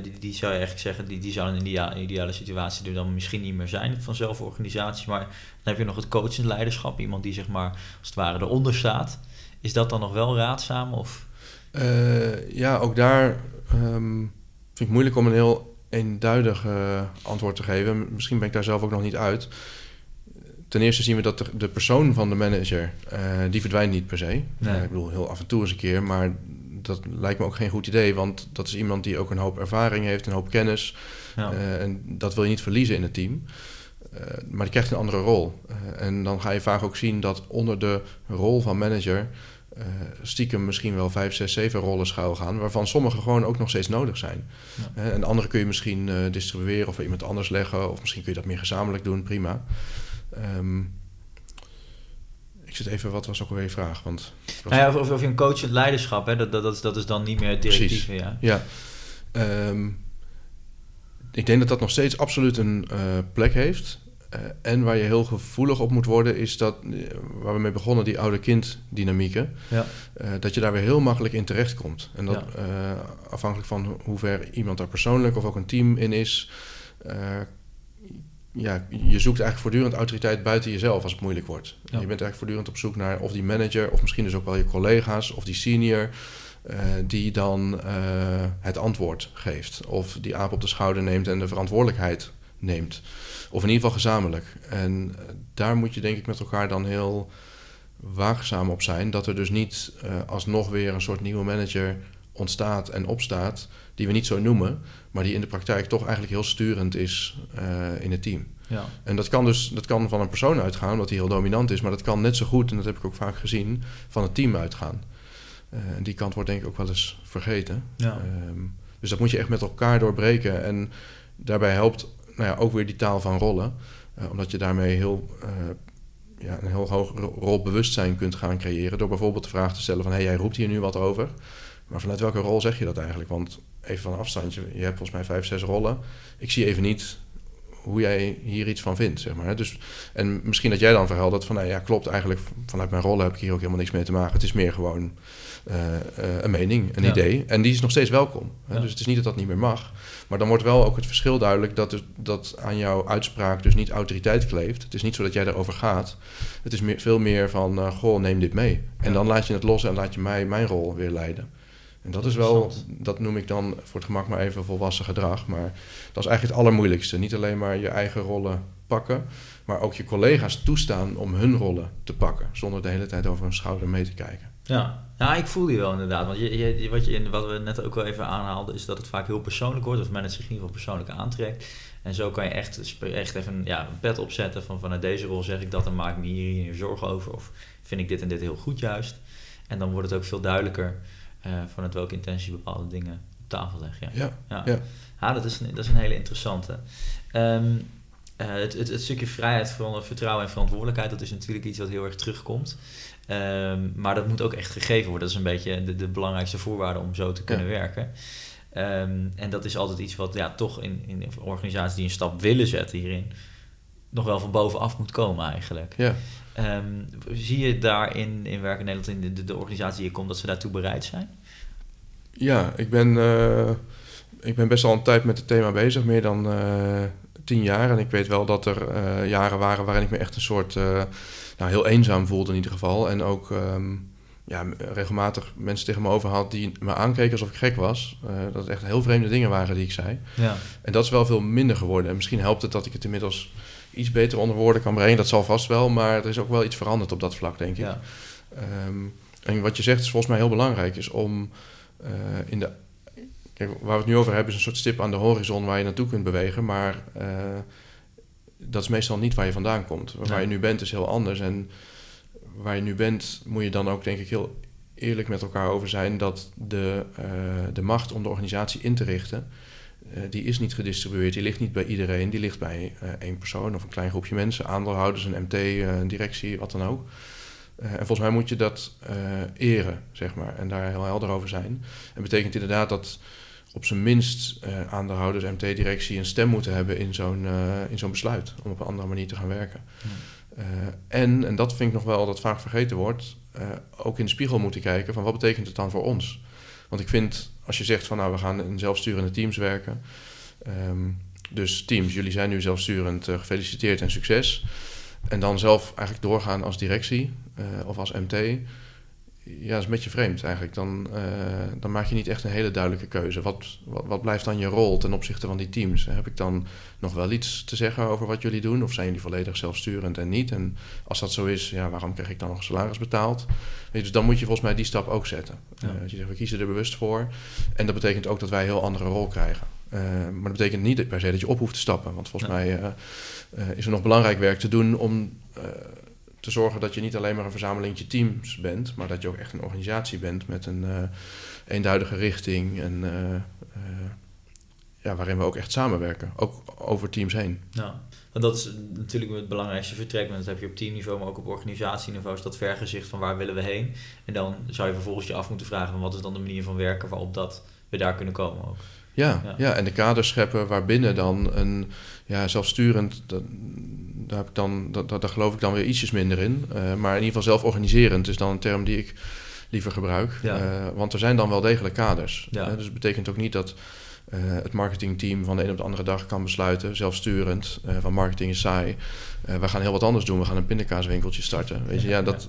Die, die zou je eigenlijk zeggen, die, die zou in een ideale, ideale situatie er dan misschien niet meer zijn van zelforganisatie. Maar dan heb je nog het coachend leiderschap, iemand die zeg maar als het ware eronder staat. Is dat dan nog wel raadzaam? Of? Uh, ja, ook daar um, vind ik moeilijk om een heel eenduidig uh, antwoord te geven. Misschien ben ik daar zelf ook nog niet uit. Ten eerste zien we dat de, de persoon van de manager, die verdwijnt niet per se. Nee. ik bedoel, heel af en toe eens een keer, maar dat lijkt me ook geen goed idee, want dat is iemand die ook een hoop ervaring heeft, een hoop kennis. Ja. En dat wil je niet verliezen in het team. Maar die krijgt een andere rol. En dan ga je vaak ook zien dat onder de rol van manager stiekem misschien wel vijf, zes, zeven rollen schuil gaan, waarvan sommige gewoon ook nog steeds nodig zijn. Ja. en andere kun je misschien distribueren of iemand anders leggen, of misschien kun je dat meer gezamenlijk doen, prima. Um, ik zit even, wat was ook alweer je vraag? Want nou ja, of, of je een coachend leiderschap, hè, dat, dat, dat, is, dat is dan niet meer het directief. Ja, ja. Um, ik denk dat dat nog steeds absoluut een uh, plek heeft. Uh, en waar je heel gevoelig op moet worden, is dat, uh, waar we mee begonnen, die oude-kind-dynamieken. Ja. dat je daar weer heel makkelijk in terechtkomt. En dat ja. afhankelijk van hoe ver iemand daar persoonlijk of ook een team in is, ja, je zoekt eigenlijk voortdurend autoriteit buiten jezelf als het moeilijk wordt. Je bent eigenlijk voortdurend op zoek naar of die manager, of misschien dus ook wel je collega's, of die senior, die dan het antwoord geeft. Of die aap op de schouder neemt en de verantwoordelijkheid neemt. Of in ieder geval gezamenlijk. En uh, daar moet je denk ik met elkaar dan heel waakzaam op zijn. Dat er dus niet alsnog weer een soort nieuwe manager ontstaat en opstaat, die we niet zo noemen, maar die in de praktijk toch eigenlijk heel sturend is uh, in het team. Ja. En dat kan dus dat kan van een persoon uitgaan, omdat hij heel dominant is, maar dat kan net zo goed, en dat heb ik ook vaak gezien, van het team uitgaan. Uh, en die kant wordt denk ik ook wel eens vergeten. Ja. Um, dus dat moet je echt met elkaar doorbreken. En daarbij helpt nou ja, ook weer die taal van rollen, uh, omdat je daarmee heel ja, een heel hoog rolbewustzijn kunt gaan creëren. Door bijvoorbeeld de vraag te stellen van... hé, hey, jij roept hier nu wat over. Maar vanuit welke rol zeg je dat eigenlijk? Want even van afstandje, je hebt volgens mij vijf, zes rollen. Ik zie even niet hoe jij hier iets van vindt, zeg maar. Dus, en misschien dat jij dan verheldert van, nou ja, klopt, eigenlijk vanuit mijn rollen heb ik hier ook helemaal niks mee te maken. Het is meer gewoon uh, uh, een mening, een ja. idee. En die is nog steeds welkom. Ja. Dus het is niet dat dat niet meer mag. Maar dan wordt wel ook het verschil duidelijk dat, dat aan jouw uitspraak dus niet autoriteit kleeft. Het is niet zo dat jij erover gaat. Het is meer, veel meer van, uh, goh, neem dit mee. En dan laat je het los en laat je mij mijn rol weer leiden. En dat is wel, dat noem ik dan voor het gemak maar even volwassen gedrag. Maar dat is eigenlijk het allermoeilijkste. Niet alleen maar je eigen rollen pakken, maar ook je collega's toestaan om hun rollen te pakken. Zonder de hele tijd over hun schouder mee te kijken. Ja, ja ik voel die wel inderdaad. Want je, je, wat, je, wat we net ook wel even aanhaalden, is dat het vaak heel persoonlijk wordt. Of men het zich in ieder geval persoonlijk aantrekt. En zo kan je echt, echt even ja, een pet opzetten van vanuit deze rol zeg ik dat en maak ik me hier, hier zorgen over. Of vind ik dit en dit heel goed juist. En dan wordt het ook veel duidelijker uh, vanuit welke intentie bepaalde dingen op tafel leggen. Ja, ja. ja. ja. dat, is een, dat is een hele interessante. Um, uh, het, het, het, stukje vrijheid, vertrouwen en verantwoordelijkheid, dat is natuurlijk iets wat heel erg terugkomt. Um, maar dat moet ook echt gegeven worden. Dat is een beetje de, de belangrijkste voorwaarde om zo te kunnen ja. werken. Um, en dat is altijd iets wat ja, toch in, in organisaties die een stap willen zetten hierin, nog wel van bovenaf moet komen eigenlijk. Ja. Um, zie je daarin in Werken Nederland, in de, de, organisatie die je komt, dat ze daartoe bereid zijn? Ja, ik ben, uh, ik ben best al een tijd met het thema bezig, meer dan uh, tien jaar. En ik weet wel dat er uh, jaren waren waarin ik me echt een soort, nou heel eenzaam voelde in ieder geval. En ook um, ja, regelmatig mensen tegen me over had die me aankeken alsof ik gek was. dat het echt heel vreemde dingen waren die ik zei. Ja. En dat is wel veel minder geworden. En misschien helpt het dat ik het inmiddels iets beter onder woorden kan brengen. Dat zal vast wel, maar er is ook wel iets veranderd op dat vlak, denk ik. Ja. Ehm, en wat je zegt is volgens mij heel belangrijk, is om eh, in de... Kijk, waar we het nu over hebben is een soort stip aan de horizon waar je naartoe kunt bewegen, maar eh, dat is meestal niet waar je vandaan komt. Waar Nee. je nu bent is heel anders en waar je nu bent moet je dan ook denk ik heel eerlijk met elkaar over zijn dat de, eh, de macht om de organisatie in te richten, eh, die is niet gedistribueerd, die ligt niet bij iedereen, die ligt bij eh, één persoon of een klein groepje mensen, aandeelhouders, een MT, een directie, wat dan ook. En volgens mij moet je dat eren, zeg maar, en daar heel helder over zijn. En betekent inderdaad dat op zijn minst eh, aandeelhouders, MT-directie een stem moeten hebben in zo'n eh, in zo'n besluit om op een andere manier te gaan werken. Eh, en, en dat vind ik nog wel dat vaak vergeten wordt, ook in de spiegel moeten kijken van wat betekent het dan voor ons? Want ik vind, als je zegt van nou we gaan in zelfsturende teams werken, ehm, dus teams, jullie zijn nu zelfsturend, gefeliciteerd en succes. En dan zelf eigenlijk doorgaan als directie of als MT, ja, dat is een beetje vreemd eigenlijk. Dan, eh, dan maak je niet echt een hele duidelijke keuze. Wat, wat, wat blijft dan je rol ten opzichte van die teams? Heb ik dan nog wel iets te zeggen over wat jullie doen? Of zijn jullie volledig zelfsturend en niet? En als dat zo is, ja, waarom krijg ik dan nog salaris betaald? Je, dus dan moet je volgens mij die stap ook zetten. Ja. Eh, je zegt, we kiezen er bewust voor. En dat betekent ook dat wij een heel andere rol krijgen. Eh, maar dat betekent niet per se dat je op hoeft te stappen. Want volgens mij is er nog belangrijk werk te doen om te zorgen dat je niet alleen maar een verzamelingje teams bent, maar dat je ook echt een organisatie bent met een eh, eenduidige richting en eh, eh, ja, waarin we ook echt samenwerken, ook over teams heen. Ja, want dat is natuurlijk het belangrijkste vertrekpunt. Dat heb je op teamniveau, maar ook op organisatieniveau is dat vergezicht van waar willen we heen. En dan zou je vervolgens je af moeten vragen wat is dan de manier van werken waarop dat we daar kunnen komen ook. Ja, Ja. ja. en de kaders scheppen waarbinnen dan een ja, zelfsturend, dat, daar, heb ik dan, dat, dat, daar geloof ik dan weer ietsjes minder in. Eh, maar in ieder geval zelforganiserend is dan een term die ik liever gebruik. Ja. Eh, want er zijn dan wel degelijk kaders. Ja. Eh, dus het betekent ook niet dat het marketingteam van de een op de andere dag kan besluiten, zelfsturend, van marketing is saai. We gaan heel wat anders doen, we gaan een pindakaaswinkeltje starten. Weet je, ja, dat,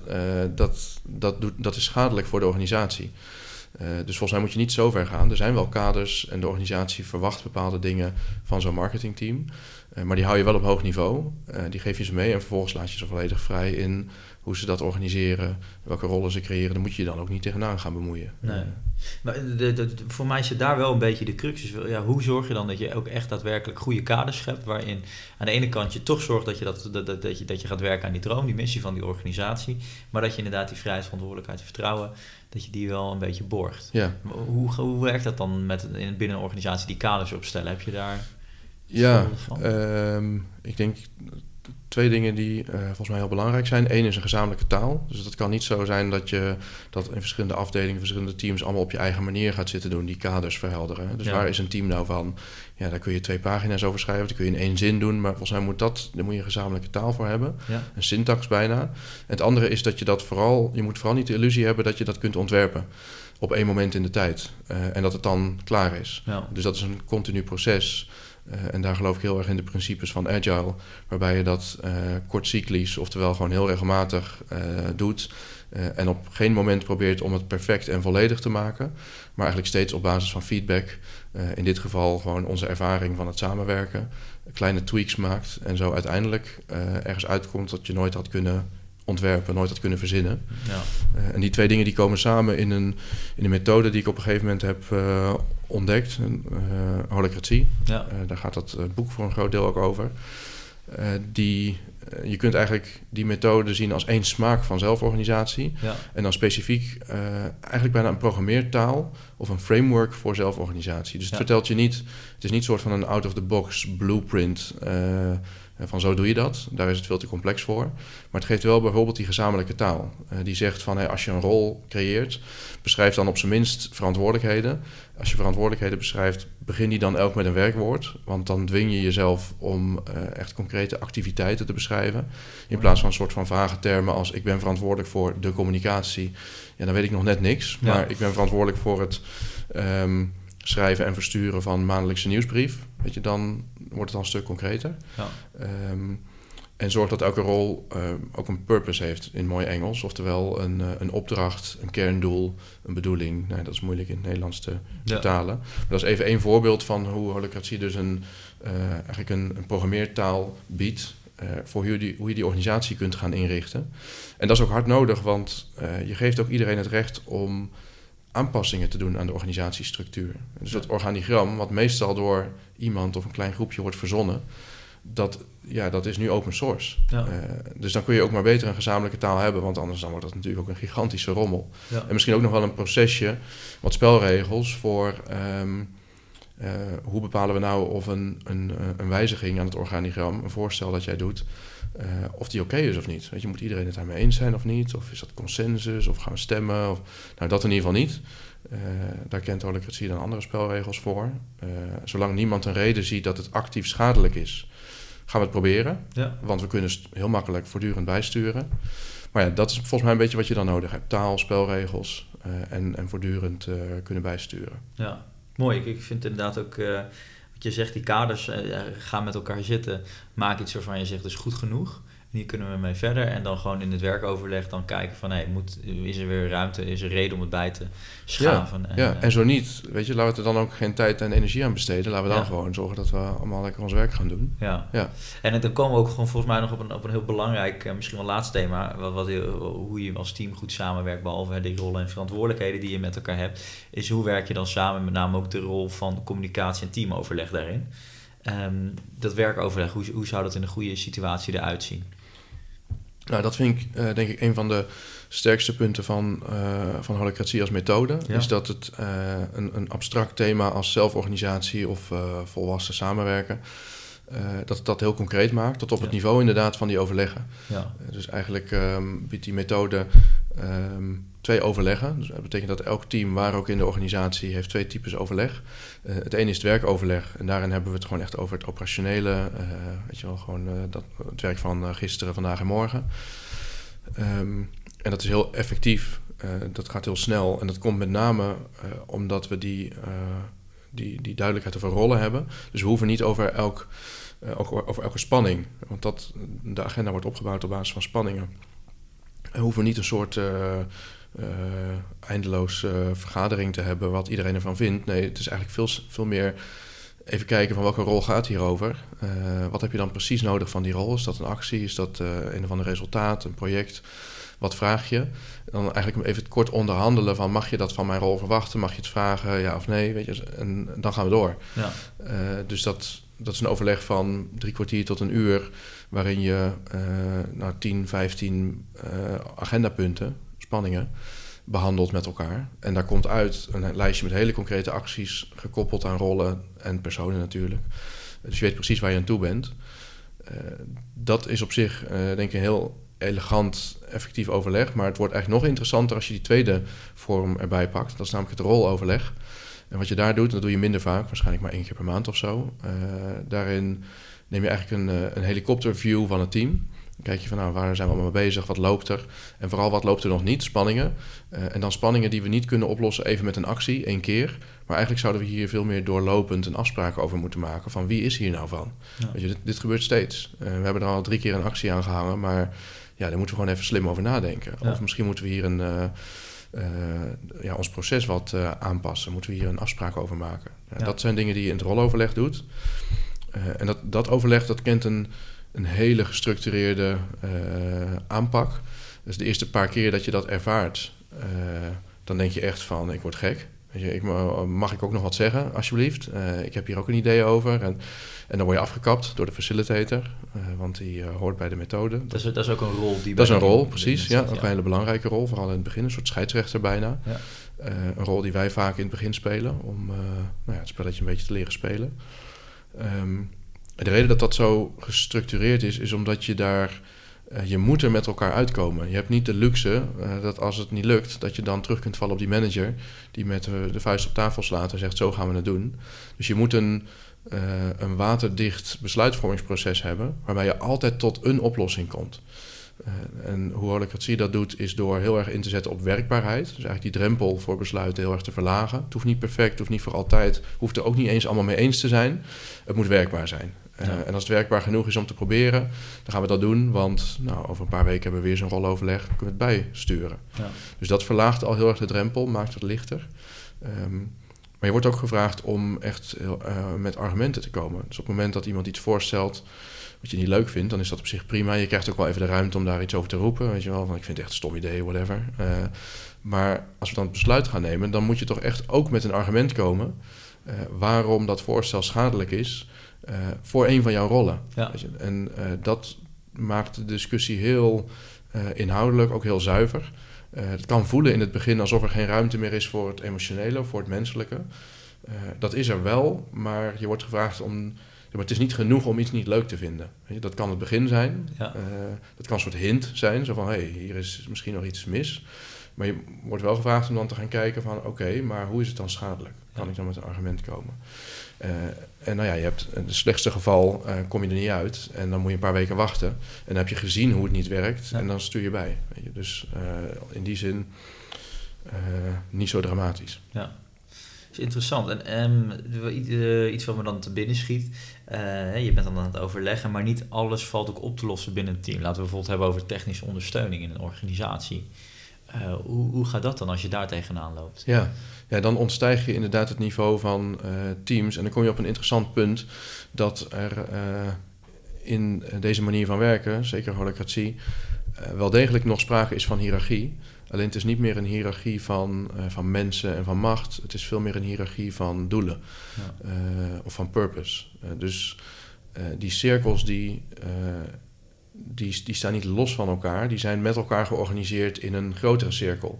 dat, dat, doet, dat is schadelijk voor de organisatie. Dus volgens mij moet je niet zo ver gaan. Er zijn wel kaders en de organisatie verwacht bepaalde dingen van zo'n marketingteam. Eh, maar die hou je wel op hoog niveau. Eh, die geef je ze mee en vervolgens laat je ze volledig vrij in hoe ze dat organiseren, welke rollen ze creëren. Daar moet je je dan ook niet tegenaan gaan bemoeien. Nee. Maar de, voor mij zit daar wel een beetje de crux. Dus, ja, hoe zorg je dan dat je ook echt daadwerkelijk goede kaders schept, waarin aan de ene kant je toch zorgt dat je, dat, dat, dat, dat je, dat je gaat werken aan die droom, die missie van die organisatie, maar dat je inderdaad die vrijheid, verantwoordelijkheid, vertrouwen, dat je die wel een beetje borgt. Ja, Hoe, hoe werkt dat dan met, in, binnen een organisatie die kaders opstellen? Heb je daar ja ehm, ik denk twee dingen die eh, volgens mij heel belangrijk zijn. Eén is een gezamenlijke taal. Dus dat kan niet zo zijn dat je dat in verschillende afdelingen, verschillende teams allemaal op je eigen manier gaat zitten doen, die kaders verhelderen. Dus Ja. waar is een team nou van? Ja, daar kun je twee pagina's over schrijven, dat kun je in één zin doen, maar volgens mij moet dat, daar moet je een gezamenlijke taal voor hebben. ja? een syntax bijna. En het andere is dat je dat vooral, je moet vooral niet de illusie hebben dat je dat kunt ontwerpen op één moment in de tijd Eh, en dat het dan klaar is. Ja. Dus dat is een continu proces. Eh, en daar geloof ik heel erg in de principes van agile, waarbij je dat eh kort cyclisch, oftewel gewoon heel regelmatig eh, doet. Eh, en op geen moment probeert om het perfect en volledig te maken, maar eigenlijk steeds op basis van feedback. eh, in dit geval gewoon onze ervaring van het samenwerken, kleine tweaks maakt en zo uiteindelijk eh, ergens uitkomt dat je nooit had kunnen ontwerpen, nooit had kunnen verzinnen. Ja. Eh, en die twee dingen die komen samen in een, in een methode die ik op een gegeven moment heb eh, ontdekt, een, eh, holacratie. Ja. Eh, daar gaat dat eh, boek voor een groot deel ook over. Die, je kunt eigenlijk die methode zien als één smaak van zelforganisatie. Ja. En dan specifiek eigenlijk bijna een programmeertaal of een framework voor zelforganisatie. Dus het Ja. vertelt je niet, het is niet soort van een out-of-the-box blueprint van zo doe je dat. Daar is het veel te complex voor. Maar het geeft wel bijvoorbeeld die gezamenlijke taal. Die zegt van hey, als je een rol creëert, beschrijf dan op zijn minst verantwoordelijkheden. Als je verantwoordelijkheden beschrijft, begin die dan elk met een werkwoord. Want dan dwing je jezelf om eh, echt concrete activiteiten te beschrijven. In plaats van een soort van vage termen als ik ben verantwoordelijk voor de communicatie. Ja, dan weet ik nog net niks. Ja. Maar ik ben verantwoordelijk voor het ehm, schrijven en versturen van maandelijkse nieuwsbrief. Weet je, dan wordt het al een stuk concreter. Ja. Ehm, en zorg dat elke rol eh, ook een purpose heeft in mooi Engels. Oftewel een, eh, een opdracht, een kerndoel, een bedoeling. Nou, dat is moeilijk in het Nederlands te vertalen. Dat is even één voorbeeld van hoe holocratie dus een, eh, eigenlijk een, een programmeertaal biedt. voor hoe je, die, hoe je die organisatie kunt gaan inrichten. En dat is ook hard nodig, want je geeft ook iedereen het recht om aanpassingen te doen aan de organisatiestructuur. Dus dat organigram, wat meestal door iemand of een klein groepje wordt verzonnen, dat, ja, dat is nu open source. Ja. Uh, dus dan kun je ook maar beter een gezamenlijke taal hebben, want anders dan wordt dat natuurlijk ook een gigantische rommel. Ja. En misschien ook nog wel een procesje, wat spelregels voor um, uh, hoe bepalen we nou of een, een, eh, een wijziging aan het organigram, een voorstel dat jij doet, uh, of die oké is of niet. Weet je, moet iedereen het daarmee eens zijn of niet? Of is dat consensus? Of gaan we stemmen? Of, nou, dat in ieder geval niet. Uh, daar kent holocratie dan andere spelregels voor. Uh, zolang niemand een reden ziet dat het actief schadelijk is, gaan we het proberen. Ja. Want we kunnen heel makkelijk voortdurend bijsturen. Maar ja, dat is volgens mij een beetje wat je dan nodig hebt. Taal, spelregels en, en voortdurend kunnen bijsturen. Ja, mooi. Ik, ik vind inderdaad ook wat je zegt, die kaders gaan met elkaar zitten. Maak iets waarvan je zegt, is goed genoeg hier kunnen we mee verder. En dan gewoon in het werkoverleg dan kijken van... Hey, moet, is er weer ruimte, is er reden om het bij te schaven? Ja, en, ja. en zo niet. Weet je, laten we er dan ook geen tijd en energie aan besteden. Laten we dan gewoon zorgen dat we allemaal lekker ons werk gaan doen. Ja. ja. En dan komen we ook gewoon volgens mij nog op een, op een heel belangrijk... Eh, misschien wel laatste thema... Wat, wat, hoe je als team goed samenwerkt... behalve die rollen en verantwoordelijkheden die je met elkaar hebt... is hoe werk je dan samen... met name ook de rol van communicatie en teamoverleg daarin... Um, dat werkoverleg, hoe, hoe zou dat in een goede situatie eruit zien? Nou, dat vind ik uh, denk ik een van de sterkste punten van, uh, van holocratie als methode. Is dat het uh, een, een abstract thema als zelforganisatie of volwassen samenwerken... dat het dat heel concreet maakt, tot op het niveau inderdaad van die overleggen. Ja. dus eigenlijk um, biedt die methode um, twee overleggen. Dus dat betekent dat elk team, waar ook in de organisatie, heeft twee types overleg. Uh, het ene is het werkoverleg. En daarin hebben we het gewoon echt over het operationele. Uh, weet je wel, gewoon uh, dat, het werk van gisteren, vandaag en morgen. Um, en dat is heel effectief. dat gaat heel snel. En dat komt met name omdat we die, die, die duidelijkheid over rollen hebben. Dus we hoeven niet over elk... over elke spanning. Want dat, de agenda wordt opgebouwd op basis van spanningen. We hoeven niet een soort eindeloos uh, vergadering te hebben wat iedereen ervan vindt. Nee, het is eigenlijk veel, veel meer even kijken van welke rol gaat hierover. Uh, wat heb je dan precies nodig van die rol? Is dat een actie? Is dat een of ander resultaat, een project? Wat vraag je? Dan eigenlijk even kort onderhandelen van mag je dat van mijn rol verwachten? Mag je het vragen, ja of nee? Weet je? En, dan gaan we door. Ja. dus dat, dat is een overleg van drie kwartier tot een uur... waarin je nou, 10, 15 agendapunten spanningen behandeld met elkaar. En daar komt uit een lijstje met hele concrete acties, gekoppeld aan rollen en personen natuurlijk. Dus je weet precies waar je aan toe bent. Uh, dat is op zich, uh, denk ik, een heel elegant, effectief overleg. Maar het wordt eigenlijk nog interessanter als je die tweede vorm erbij pakt. Dat is namelijk het roloverleg. En wat je daar doet, dat doe je minder vaak, waarschijnlijk maar één keer per maand of zo. Uh, daarin neem je eigenlijk een, een helikopterview van het team kijk je van nou, waar zijn we allemaal mee bezig, wat loopt er? En vooral wat loopt er nog niet, spanningen. Uh, en dan spanningen die we niet kunnen oplossen even met een actie, één keer. Maar eigenlijk zouden we hier veel meer doorlopend een afspraak over moeten maken van wie is hier nou van? Weet je, dit, dit, gebeurt steeds. Uh, we hebben er al drie keer een actie aan gehangen, maar ja, daar moeten we gewoon even slim over nadenken. Of misschien moeten we hier een, uh, ja, ons proces wat aanpassen. Moeten we hier een afspraak over maken? Dat zijn dingen die je in het roloverleg doet. en dat, dat overleg, dat kent een een hele gestructureerde uh, aanpak. Dus de eerste paar keer dat je dat ervaart, uh, dan denk je echt van, ik word gek. Weet je, ik, mag ik ook nog wat zeggen, alsjeblieft? Uh, ik heb hier ook een idee over. En, en dan word je afgekapt door de facilitator, want die hoort bij de methode. Dat is, dat is ook een rol die... Dat is een rol, precies. Ja, ook een hele belangrijke rol, vooral in het begin. Een soort scheidsrechter bijna. Ja. een rol die wij vaak in het begin spelen, om nou ja, het spelletje een beetje te leren spelen. Um, de reden dat dat zo gestructureerd is, is omdat je daar. Uh, je moet er met elkaar uitkomen. Je hebt niet de luxe uh, dat als het niet lukt, dat je dan terug kunt vallen op die manager. die met uh, de vuist op tafel slaat en zegt: Zo gaan we het doen. Dus je moet een, een waterdicht besluitvormingsproces hebben. waarbij je altijd tot een oplossing komt. en hoe holocratie dat doet, is door heel erg in te zetten op werkbaarheid. Dus eigenlijk die drempel voor besluiten heel erg te verlagen. Het hoeft niet perfect, het hoeft niet voor altijd, hoeft er ook niet eens allemaal mee eens te zijn. Het moet werkbaar zijn. Uh, En als het werkbaar genoeg is om te proberen, dan gaan we dat doen. Want nou, over een paar weken hebben we weer zo'n roloverleg, dan kunnen we het bijsturen. Ja. Dus dat verlaagt al heel erg de drempel, maakt het lichter. Um, maar je wordt ook gevraagd om echt uh, met argumenten te komen. Dus op het moment dat iemand iets voorstelt, wat je niet leuk vindt, dan is dat op zich prima. Je krijgt ook wel even de ruimte om daar iets over te roepen. Weet je wel, van ik vind het echt een stom idee, whatever. Uh, maar als we dan het besluit gaan nemen, dan moet je toch echt ook met een argument komen waarom dat voorstel schadelijk is voor een van jouw rollen. Ja. En dat maakt de discussie heel inhoudelijk, ook heel zuiver. het kan voelen in het begin alsof er geen ruimte meer is voor het emotionele, voor het menselijke. dat is er wel, maar je wordt gevraagd om maar het is niet genoeg om iets niet leuk te vinden. Dat kan het begin zijn. Ja. Uh, dat kan een soort hint zijn. Zo van, hé, hey, hier is misschien nog iets mis. Maar je wordt wel gevraagd om dan te gaan kijken van... oké, maar hoe is het dan schadelijk? Kan Ja. ik dan met een argument komen? Uh, en nou ja, je hebt in het slechtste geval uh, kom je er niet uit. En dan moet je een paar weken wachten. En dan heb je gezien hoe het niet werkt. Ja. En dan stuur je bij. Weet je? Dus in die zin niet zo dramatisch. Ja is interessant. En um, uh, iets wat me dan te binnen schiet. Je bent dan aan het overleggen, maar niet alles valt ook op te lossen binnen het team. Laten we bijvoorbeeld hebben over technische ondersteuning in een organisatie. Hoe, hoe gaat dat dan als je daar tegenaan loopt? Ja, ja dan ontstijg je inderdaad het niveau van teams. En dan kom je op een interessant punt dat er in deze manier van werken, zeker holacratie, wel degelijk nog sprake is van hiërarchie. Alleen het is niet meer een hiërarchie van, van mensen en van macht. Het is veel meer een hiërarchie van doelen ja. of van purpose. Dus die cirkels die, die, die staan niet los van elkaar. Die zijn met elkaar georganiseerd in een grotere cirkel.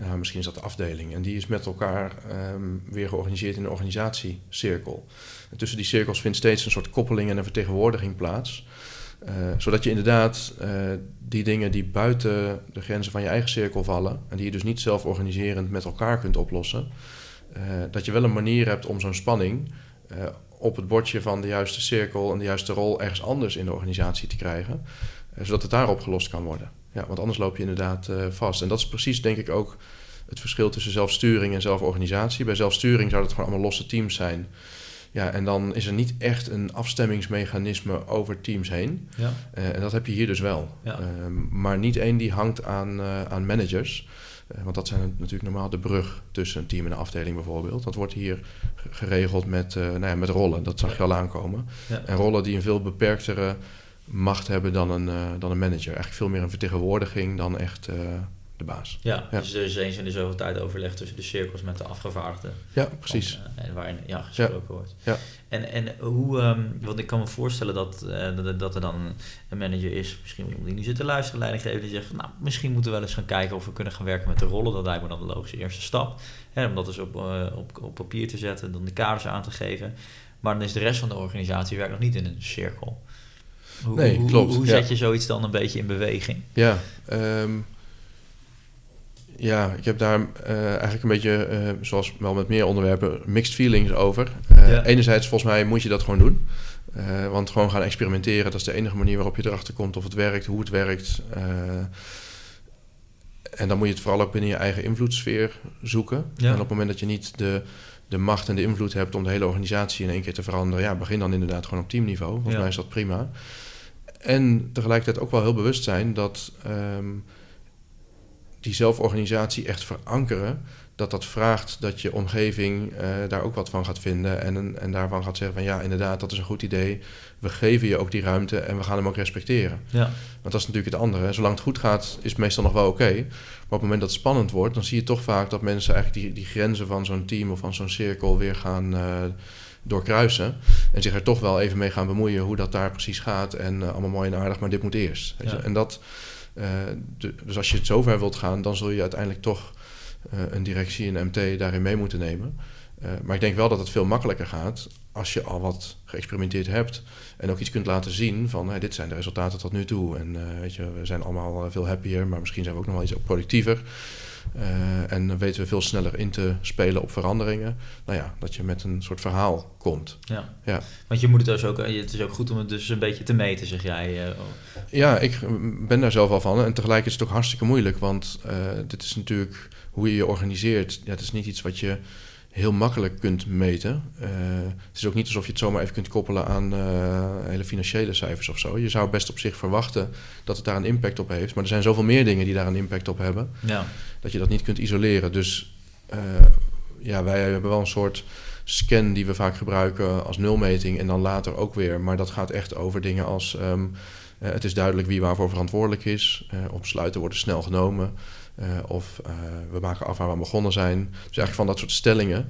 Nou, misschien is dat de afdeling. En die is met elkaar um, weer georganiseerd in een organisatiecirkel. En tussen die cirkels vindt steeds een soort koppeling en een vertegenwoordiging plaats. Uh, zodat je inderdaad uh, die dingen die buiten de grenzen van je eigen cirkel vallen... en die je dus niet zelf organiserend met elkaar kunt oplossen... Dat je wel een manier hebt om zo'n spanning op het bordje van de juiste cirkel... en de juiste rol ergens anders in de organisatie te krijgen... zodat het daar opgelost kan worden. Ja, want anders loop je inderdaad vast. En dat is precies denk ik ook het verschil tussen zelfsturing en zelforganisatie. Bij zelfsturing zou het gewoon allemaal losse teams zijn... Ja, en dan is er niet echt een afstemmingsmechanisme over teams heen. Ja. Uh, en dat heb je hier dus wel. Ja. Uh, maar niet één die hangt aan, uh, aan managers. Eh, want dat zijn natuurlijk normaal de brug tussen een team en een afdeling bijvoorbeeld. Dat wordt hier geregeld met, nou ja, met rollen. Dat zag je al aankomen. Ja. En rollen die een veel beperktere macht hebben dan een, dan een manager. Eigenlijk veel meer een vertegenwoordiging dan echt de baas. Ja, Ja. dus er is eens in de zoveel tijd overleg tussen de cirkels met de afgevaardigden. Ja, precies. Van, eh, en waarin ja, gesproken wordt. Ja. En, en hoe, ehm, want ik kan me voorstellen dat, eh, dat, dat er dan een manager is, misschien iemand die nu zit te luisteren, leidinggever, die zegt, nou, misschien moeten we wel eens gaan kijken of we kunnen gaan werken met de rollen. Dat lijkt me dan de logische eerste stap. Hè, om dat dus op, eh, op, op papier te zetten, dan de kaders aan te geven. Maar dan is de rest van de organisatie werkt nog niet in een cirkel. Hoe, Nee, hoe- klopt, Hoe, ja. zet je zoiets dan een beetje in beweging? Ja, ehm, ja, ik heb daar eh, eigenlijk een beetje, eh, zoals wel met meer onderwerpen, mixed feelings over. Eh, Ja. Enerzijds, volgens mij moet je dat gewoon doen. Want gewoon gaan experimenteren, dat is de enige manier waarop je erachter komt of het werkt, hoe het werkt. En dan moet je het vooral ook binnen je eigen invloedssfeer zoeken. Ja. En op het moment dat je niet de, de macht en de invloed hebt om de hele organisatie in één keer te veranderen, ja, begin dan inderdaad gewoon op teamniveau. Volgens Ja. mij is dat prima. En tegelijkertijd ook wel heel bewust zijn dat ehm, die zelforganisatie echt verankeren, dat dat vraagt dat je omgeving eh, daar ook wat van gaat vinden en, en daarvan gaat zeggen van ja, inderdaad, dat is een goed idee. We geven je ook die ruimte en we gaan hem ook respecteren. Ja, Want dat is natuurlijk het andere. Zolang het goed gaat, is het meestal nog wel oké. Maar op het moment dat het spannend wordt, dan zie je toch vaak dat mensen eigenlijk die, die grenzen van zo'n team of van zo'n cirkel weer gaan eh, doorkruisen. En zich er toch wel even mee gaan bemoeien hoe dat daar precies gaat. En eh, allemaal mooi en aardig, maar dit moet eerst. Weet je? Ja. En dat, eh, de- dus als je het zover wilt gaan, dan zul je uiteindelijk toch eh, een directie, een MT daarin mee moeten nemen. Maar ik denk wel dat het veel makkelijker gaat als je al wat geëxperimenteerd hebt en ook iets kunt laten zien van hey, dit zijn de resultaten tot nu toe. En weet je, we zijn allemaal veel happier, maar misschien zijn we ook nog wel iets productiever. Eh, en dan weten we veel sneller in te spelen op veranderingen. Nou ja, dat je met een soort verhaal komt. ja. Ja. Want je moet het dus ook, het is ook goed om het dus een beetje te meten, zeg jij. eh, oh. Ja, ik ben daar zelf wel van. En tegelijk is het ook hartstikke moeilijk. Want eh, dit is natuurlijk hoe je je organiseert. Ja, het is niet iets wat je heel makkelijk kunt meten. Eh, het is ook niet alsof je het zomaar even kunt koppelen aan eh, hele financiële cijfers of zo. Je zou best op zich verwachten dat het daar een impact op heeft. Maar er zijn zoveel meer dingen die daar een impact op hebben. Ja, dat je dat niet kunt isoleren. Dus eh, ja, wij hebben wel een soort scan die we vaak gebruiken als nulmeting en dan later ook weer. Maar dat gaat echt over dingen als ehm, eh, het is duidelijk wie waarvoor verantwoordelijk is. Op besluiten worden snel genomen. Uh, of we maken af waar we begonnen zijn. Dus eigenlijk van dat soort stellingen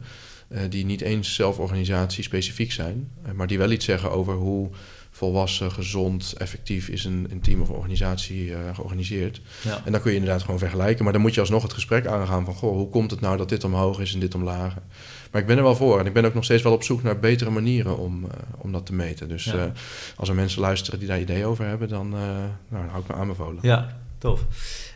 die niet eens zelforganisatie specifiek zijn. maar die wel iets zeggen over hoe volwassen, gezond, effectief is een, een team of organisatie uh, georganiseerd. Ja. En dan kun je inderdaad gewoon vergelijken. Maar dan moet je alsnog het gesprek aangaan van... goh, hoe komt het nou dat dit omhoog is en dit omlaag? Maar ik ben er wel voor. En ik ben ook nog steeds wel op zoek naar betere manieren om, uh, om dat te meten. Dus ja. uh, als er mensen luisteren die daar ideeën over hebben... dan, nou, dan hou ik me aanbevolen. Ja, tof.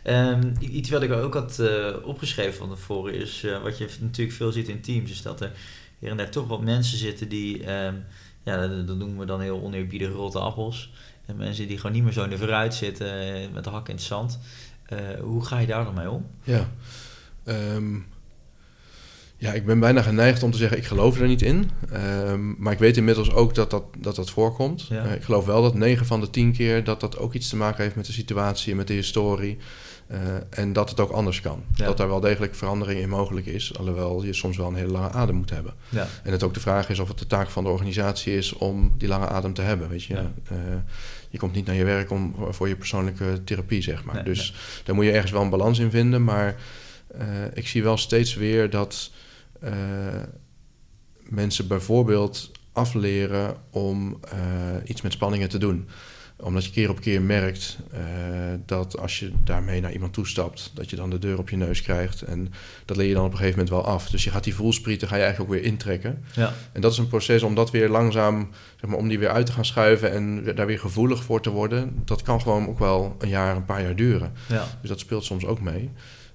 Um, iets wat ik ook had opgeschreven van tevoren is... wat je natuurlijk veel ziet in teams... is dat er hier en daar toch wat mensen zitten die... Um, ja, dat, noemen we dan heel oneerbiedig rotte appels. En mensen die gewoon niet meer zo in de vooruit zitten eh, met de hak in het zand. Hoe ga je daar dan mee om? Ja, um, ja, ik ben bijna geneigd om te zeggen, ik geloof er niet in. Um, maar ik weet inmiddels ook dat dat, dat, dat voorkomt. Ja. Uh, ik geloof wel dat 9 van de 10 keer dat dat ook iets te maken heeft met de situatie en met de historie. Uh, en dat het ook anders kan. Ja. Dat daar wel degelijk verandering in mogelijk is. Alhoewel je soms wel een hele lange adem moet hebben. Ja. En het ook de vraag is of het de taak van de organisatie is om die lange adem te hebben. Weet je, ja. uh, je komt niet naar je werk om, voor je persoonlijke therapie, zeg maar. Nee, dus nee. daar moet je ergens wel een balans in vinden. Maar uh, ik zie wel steeds weer dat mensen bijvoorbeeld afleren om iets met spanningen te doen omdat je keer op keer merkt uh, dat als je daarmee naar iemand toestapt, dat je dan de deur op je neus krijgt. En dat leer je dan op een gegeven moment wel af. Dus je gaat die voelsprieten ga je eigenlijk ook weer intrekken. Ja. En dat is een proces om dat weer langzaam, zeg maar, om die weer uit te gaan schuiven en daar weer gevoelig voor te worden. Dat kan gewoon ook wel een jaar, een paar jaar duren. Ja. Dus dat speelt soms ook mee.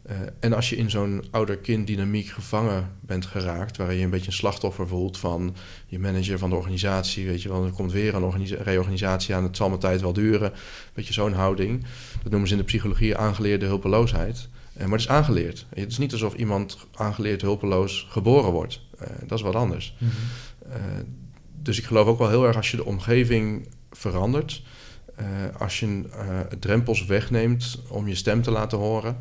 Uh, en als je in zo'n ouder-kind-dynamiek gevangen bent geraakt, waarin je een beetje een slachtoffer voelt van je manager van de organisatie, weet je wel, er komt weer een reorganisatie aan, het zal mijn tijd wel duren, weet je, zo'n houding. Dat noemen ze in de psychologie aangeleerde hulpeloosheid. Uh, maar het is aangeleerd. Het is niet alsof iemand aangeleerd hulpeloos geboren wordt. Uh, dat is wat anders. Mm -hmm. dus ik geloof ook wel heel erg als je de omgeving verandert, als je drempels wegneemt om je stem te laten horen.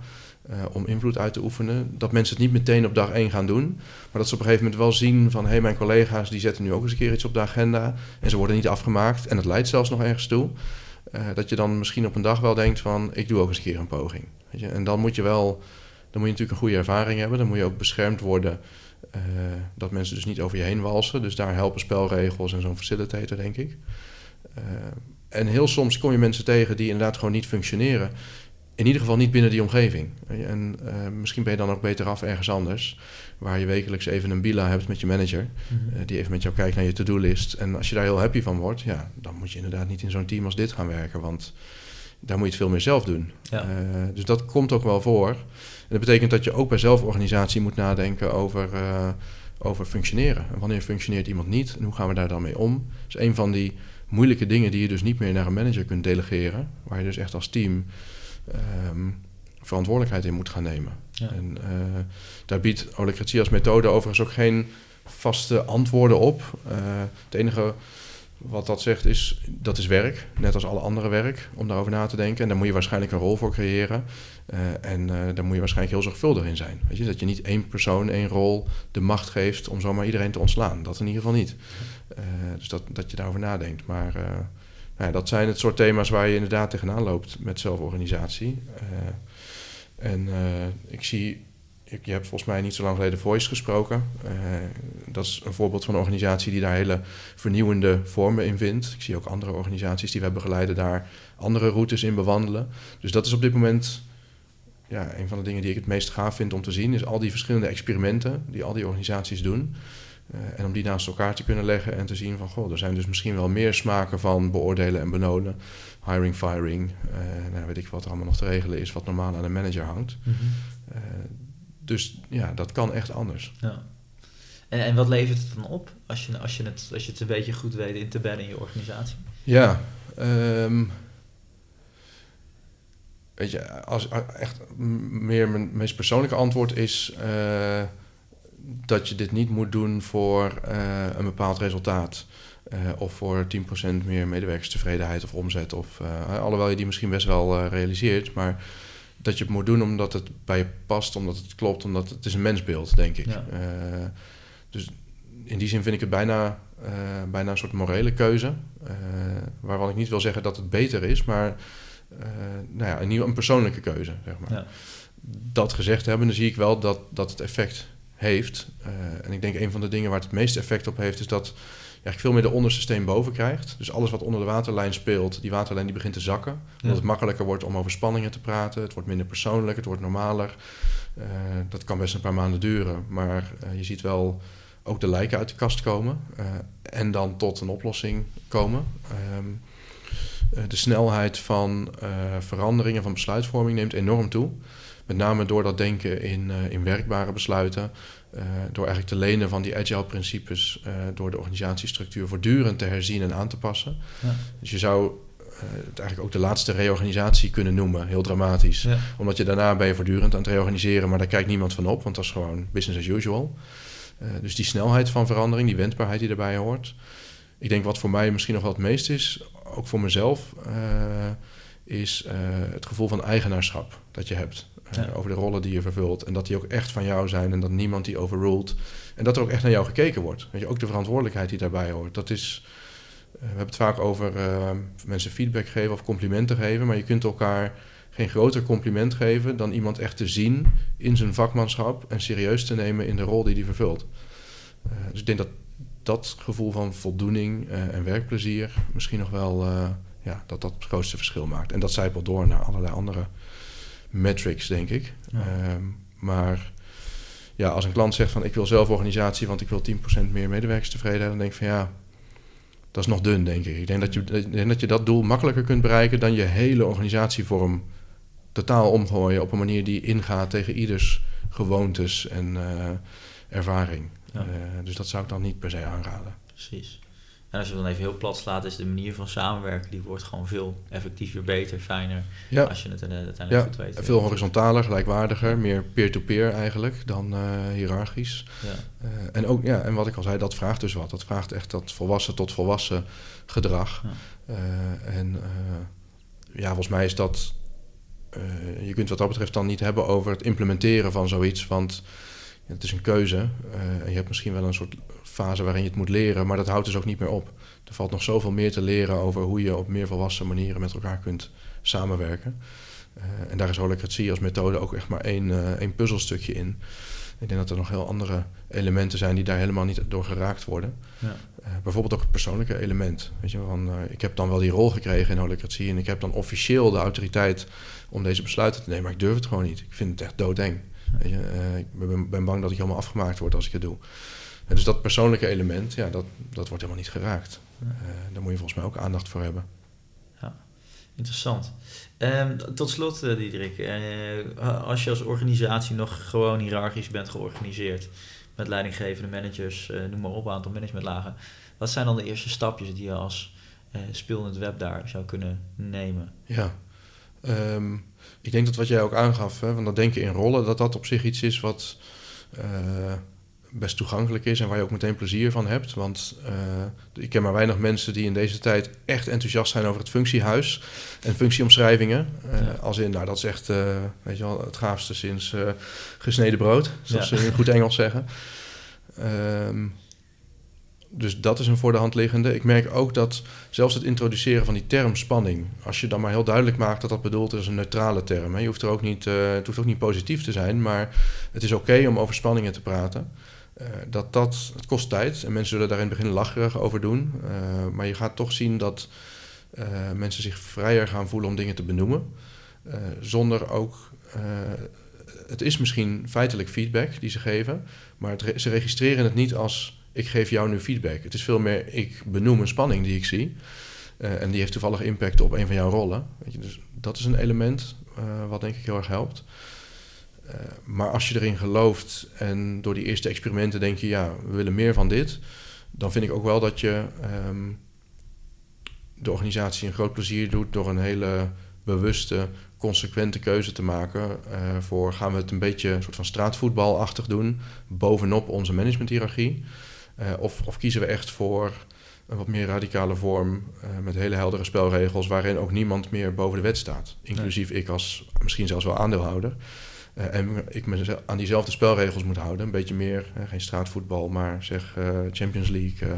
Uh, om invloed uit te oefenen. Dat mensen het niet meteen op dag één gaan doen. Maar dat ze op een gegeven moment wel zien van... hé, hey, mijn collega's die zetten nu ook eens een keer iets op de agenda... en ze worden niet afgemaakt en het leidt zelfs nog ergens toe. Uh, dat je dan misschien op een dag wel denkt van... ik doe ook eens een keer een poging. Weet je? En dan moet je wel... dan moet je natuurlijk een goede ervaring hebben. Dan moet je ook beschermd worden... Uh, dat mensen dus niet over je heen walsen. Dus daar helpen spelregels en zo'n facilitator, denk ik. en heel soms kom je mensen tegen die inderdaad gewoon niet functioneren in ieder geval niet binnen die omgeving. En uh, misschien ben je dan ook beter af ergens anders. Waar je wekelijks even een bila hebt met je manager. Mm-hmm. uh, die even met jou kijkt naar je to-do-list. En als je daar heel happy van wordt, ja, dan moet je inderdaad niet in zo'n team als dit gaan werken. Want daar moet je het veel meer zelf doen. Ja. Uh, dus dat komt ook wel voor. En dat betekent dat je ook bij zelforganisatie moet nadenken over, over functioneren. En wanneer functioneert iemand niet en hoe gaan we daar dan mee om? Dat is een van die moeilijke dingen die je dus niet meer naar een manager kunt delegeren. Waar je dus echt als team um, verantwoordelijkheid in moet gaan nemen. Ja. En uh, daar biedt holocratie als methode overigens ook geen vaste antwoorden op. Uh, het enige wat dat zegt is, dat is werk, net als alle andere werk, om daarover na te denken. En daar moet je waarschijnlijk een rol voor creëren. Uh, en daar moet je waarschijnlijk heel zorgvuldig in zijn. Weet je? Dat je niet één persoon, één rol de macht geeft om zomaar iedereen te ontslaan. Dat in ieder geval niet. Dus dat, dat je daarover nadenkt. Maar nou, dat zijn het soort thema's waar je inderdaad tegenaan loopt met zelforganisatie. Uh, en uh, ik zie, ik, je hebt volgens mij niet zo lang geleden Voice gesproken. Uh, dat is een voorbeeld van een organisatie die daar hele vernieuwende vormen in vindt. Ik zie ook andere organisaties die wij begeleiden daar andere routes in bewandelen. Dus dat is op dit moment ja, een van de dingen die ik het meest gaaf vind om te zien, is al die verschillende experimenten die al die organisaties doen. Uh, en om die naast elkaar te kunnen leggen en te zien van... goh, er zijn dus misschien wel meer smaken van beoordelen en benoden. Hiring, firing, uh, nou, weet ik wat er allemaal nog te regelen is... wat normaal aan een manager hangt. Mm -hmm. uh, dus ja, dat kan echt anders. Ja. En, en wat levert het dan op als je, als, je het, als je het een beetje goed weet in te bedden in je organisatie? Ja, um, weet je, als, echt meer mijn meest persoonlijke antwoord is dat je dit niet moet doen voor uh, een bepaald resultaat. Uh, of voor 10% meer medewerkerstevredenheid of omzet. Of, uh, alhoewel je die misschien best wel realiseert. Maar dat je het moet doen omdat het bij je past, omdat het klopt, omdat het is een mensbeeld, denk ik. Ja. dus in die zin vind ik het bijna, bijna een soort morele keuze. waarvan ik niet wil zeggen dat het beter is, maar nou ja, een, nieuw, een persoonlijke keuze. Zeg maar. Ja. Dat gezegd hebben, dan zie ik wel dat, dat het effect heeft. en ik denk een van de dingen waar het het meeste effect op heeft, is dat eigenlijk veel meer de onderste steen boven krijgt. Dus alles wat onder de waterlijn speelt, die waterlijn die begint te zakken. Omdat het makkelijker wordt om over spanningen te praten. Het wordt minder persoonlijk, het wordt normaler. Uh, dat kan best een paar maanden duren. Maar uh, je ziet wel ook de lijken uit de kast komen. En dan tot een oplossing komen. Um, de snelheid van veranderingen van besluitvorming neemt enorm toe. Met name door dat denken in, in werkbare besluiten. Uh, door eigenlijk te lenen van die agile principes uh, door de organisatiestructuur voortdurend te herzien en aan te passen. Ja. Dus je zou het eigenlijk ook de laatste reorganisatie kunnen noemen, heel dramatisch. Ja. Omdat je daarna ben je voortdurend aan het reorganiseren, maar daar kijkt niemand van op, want dat is gewoon business as usual. dus die snelheid van verandering, die wendbaarheid die erbij hoort. Ik denk wat voor mij misschien nog wel het meest is, ook voor mezelf, is het gevoel van eigenaarschap dat je hebt. Eh, over de rollen die je vervult. En dat die ook echt van jou zijn en dat niemand die overruled. En dat er ook echt naar jou gekeken wordt. Weet je, ook de verantwoordelijkheid die daarbij hoort. Dat is, uh, we hebben het vaak over uh, mensen feedback geven of complimenten geven. Maar je kunt elkaar geen groter compliment geven dan iemand echt te zien in zijn vakmanschap en serieus te nemen in de rol die hij vervult. dus ik denk dat dat gevoel van voldoening en werkplezier misschien nog wel ja, dat dat het grootste verschil maakt. En dat zijpelt door naar allerlei andere metrics, denk ik. Ehm, maar ja, als een klant zegt van ik wil zelf organisatie, want ik wil 10% meer medewerkers tevreden dan denk ik van ja, dat is nog dun, denk ik. Ik denk dat je, denk dat, je dat doel makkelijker kunt bereiken dan je hele organisatievorm totaal omgooien op een manier die ingaat tegen ieders gewoontes en uh, ervaring. Uh, dus dat zou ik dan niet per se aanraden. Precies. En als je dan even heel plat slaat, is de manier van samenwerken, die wordt gewoon veel effectiever, beter, fijner. Ja. Als je het uh, uiteindelijk ja. goed weet. Veel horizontaler, gelijkwaardiger, meer peer-to-peer eigenlijk dan uh, hiërarchisch. Ja. Uh, en ook, ja, en wat ik al zei, dat vraagt dus wat. Dat vraagt echt dat volwassen tot volwassen gedrag. En ja, volgens mij is dat. je kunt wat dat betreft dan niet hebben over het implementeren van zoiets, want het is een keuze. en je hebt misschien wel een soort fase waarin je het moet leren, maar dat houdt dus ook niet meer op. Er valt nog zoveel meer te leren over hoe je op meer volwassen manieren met elkaar kunt samenwerken. Uh, en daar is holacratie als methode ook echt maar één, uh, één puzzelstukje in. Ik denk dat er nog heel andere elementen zijn die daar helemaal niet door geraakt worden. Ja. Uh, bijvoorbeeld ook het persoonlijke element. Weet je, van, ik heb dan wel die rol gekregen in holacratie en ik heb dan officieel de autoriteit om deze besluiten te nemen, maar ik durf het gewoon niet. Ik vind het echt doodeng. Weet je, ik ben, ben, bang dat ik helemaal afgemaakt word als ik het doe. En dus dat persoonlijke element, ja, dat, dat wordt helemaal niet geraakt. Uh, daar moet je volgens mij ook aandacht voor hebben. Ja, interessant. Um, tot slot, uh, Diederik, uh, als je als organisatie nog gewoon hiërarchisch bent georganiseerd, met leidinggevende managers, noem maar op, een aantal managementlagen, wat zijn dan de eerste stapjes die je als speelend web daar zou kunnen nemen? Ja, um, ik denk dat wat jij ook aangaf, hè, van dat denken in rollen, dat dat op zich iets is wat best toegankelijk is en waar je ook meteen plezier van hebt. Want uh, ik ken maar weinig mensen die in deze tijd echt enthousiast zijn over het functiehuis en functieomschrijvingen. Uh, ja. Als in, nou dat is echt, uh, weet je wel, het gaafste sinds gesneden brood, zoals ja. ze in goed Engels zeggen. Um, dus dat is een voor de hand liggende. Ik merk ook dat zelfs het introduceren van die term spanning, als je dan maar heel duidelijk maakt dat dat bedoeld is een neutrale term. Hè. Je hoeft er ook niet, het hoeft ook niet positief te zijn, maar het is oké okay om over spanningen te praten. Uh, dat dat, het kost tijd en mensen zullen daar in het begin lacherig over doen. Uh, maar je gaat toch zien dat uh, mensen zich vrijer gaan voelen om dingen te benoemen. zonder ook, het is misschien feitelijk feedback die ze geven, maar ze registreren het niet als ik geef jou nu feedback. Het is veel meer ik benoem een spanning die ik zie. en die heeft toevallig impact op een van jouw rollen. Weet je, dus dat is een element wat denk ik heel erg helpt. Uh, maar als je erin gelooft en door die eerste experimenten denk je, ja, we willen meer van dit, dan vind ik ook wel dat je um, de organisatie een groot plezier doet door een hele bewuste, consequente keuze te maken uh, voor gaan we het een beetje een soort van straatvoetbalachtig doen, bovenop onze managementhierarchie, uh, of, of kiezen we echt voor een wat meer radicale vorm met hele heldere spelregels waarin ook niemand meer boven de wet staat, inclusief nee. ik als misschien zelfs wel aandeelhouder. Eh, en ik me aan diezelfde spelregels moet houden. Een beetje meer, geen straatvoetbal, maar zeg Champions League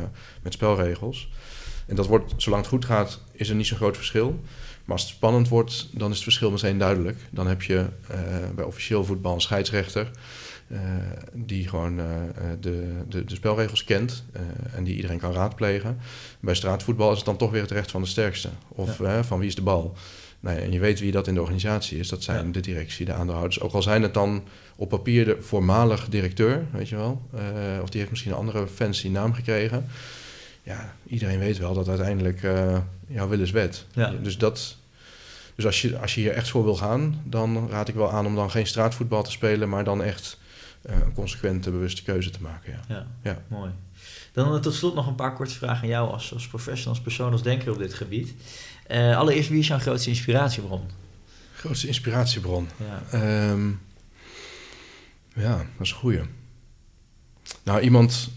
met spelregels. En dat wordt, zolang het goed gaat, is er niet zo'n groot verschil. Maar als het spannend wordt, dan is het verschil meteen duidelijk. Dan heb je bij officieel voetbal een scheidsrechter uh, die gewoon uh, de, de, de, spelregels kent en die iedereen kan raadplegen. Bij straatvoetbal is het dan toch weer het recht van de sterkste. Of van wie is de bal. Nou ja, en je weet wie dat in de organisatie is. Dat zijn de directie, de aandeelhouders. Ook al zijn het dan op papier de voormalig directeur, weet je wel. of die heeft misschien een andere fancy naam gekregen. Ja, iedereen weet wel dat uiteindelijk jouw wil is wet. Ja. Dus dat, dus als je, als je hier echt voor wil gaan, dan raad ik wel aan om dan geen straatvoetbal te spelen, maar dan echt uh, een consequente, bewuste keuze te maken. Ja, ja, ja. mooi. Dan uh, tot slot nog een paar korte vragen aan jou als, als professional, als persoon, als denker op dit gebied. Uh, allereerst, wie is jouw grootste inspiratiebron? Grootste inspiratiebron? Ja, um, ja dat is een goeie. Nou, iemand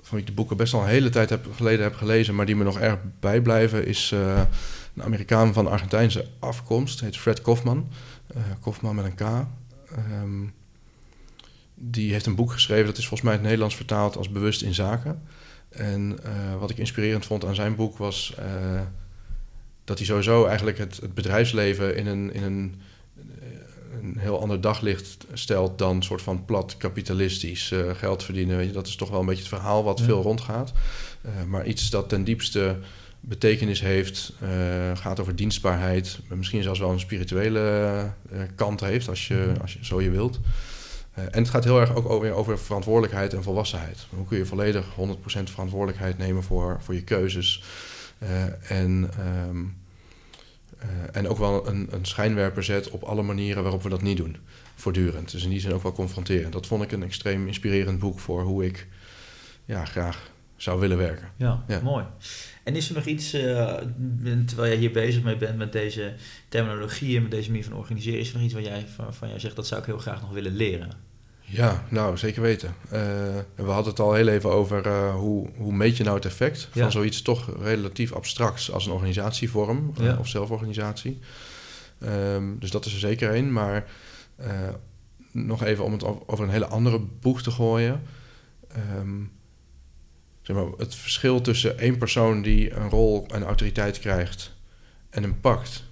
van wie ik de boeken best al een hele tijd heb, geleden heb gelezen, maar die me nog erg bijblijven, is een Amerikaan van Argentijnse afkomst, heet Fred Kaufman. Kaufman met een K. Um, die heeft een boek geschreven, dat is volgens mij in het Nederlands vertaald als Bewust in Zaken. En uh, wat ik inspirerend vond aan zijn boek was uh, dat hij sowieso eigenlijk het, het bedrijfsleven in een, in een, een, heel ander daglicht stelt dan een soort van plat kapitalistisch uh, geld verdienen. Weet je, dat is toch wel een beetje het verhaal wat veel rondgaat. maar iets dat ten diepste betekenis heeft, gaat over dienstbaarheid, misschien zelfs wel een spirituele kant heeft, als je, als je zo je wilt. Eh, en het gaat heel erg ook over, over verantwoordelijkheid en volwassenheid. Hoe kun je volledig 100% verantwoordelijkheid nemen voor, voor je keuzes? Uh, en, um, uh, en ook wel een, een schijnwerper zet op alle manieren waarop we dat niet doen. Voortdurend. Dus in die zin ook wel confronterend. Dat vond ik een extreem inspirerend boek voor hoe ik ja, graag zou willen werken. Ja, ja. mooi. En is er nog iets, uh, terwijl jij hier bezig mee bent met deze terminologie en met deze manier van organiseren, is er nog iets waar jij van, van jij zegt dat zou ik heel graag nog willen leren? Ja, nou zeker weten. Uh, we hadden het al heel even over uh, hoe, hoe meet je nou het effect van zoiets toch relatief abstracts als een organisatievorm uh, of zelforganisatie. Um, dus dat is er zeker één. Maar nog even om het over een hele andere boeg te gooien. Um, zeg maar, het verschil tussen één persoon die een rol en autoriteit krijgt en een pakt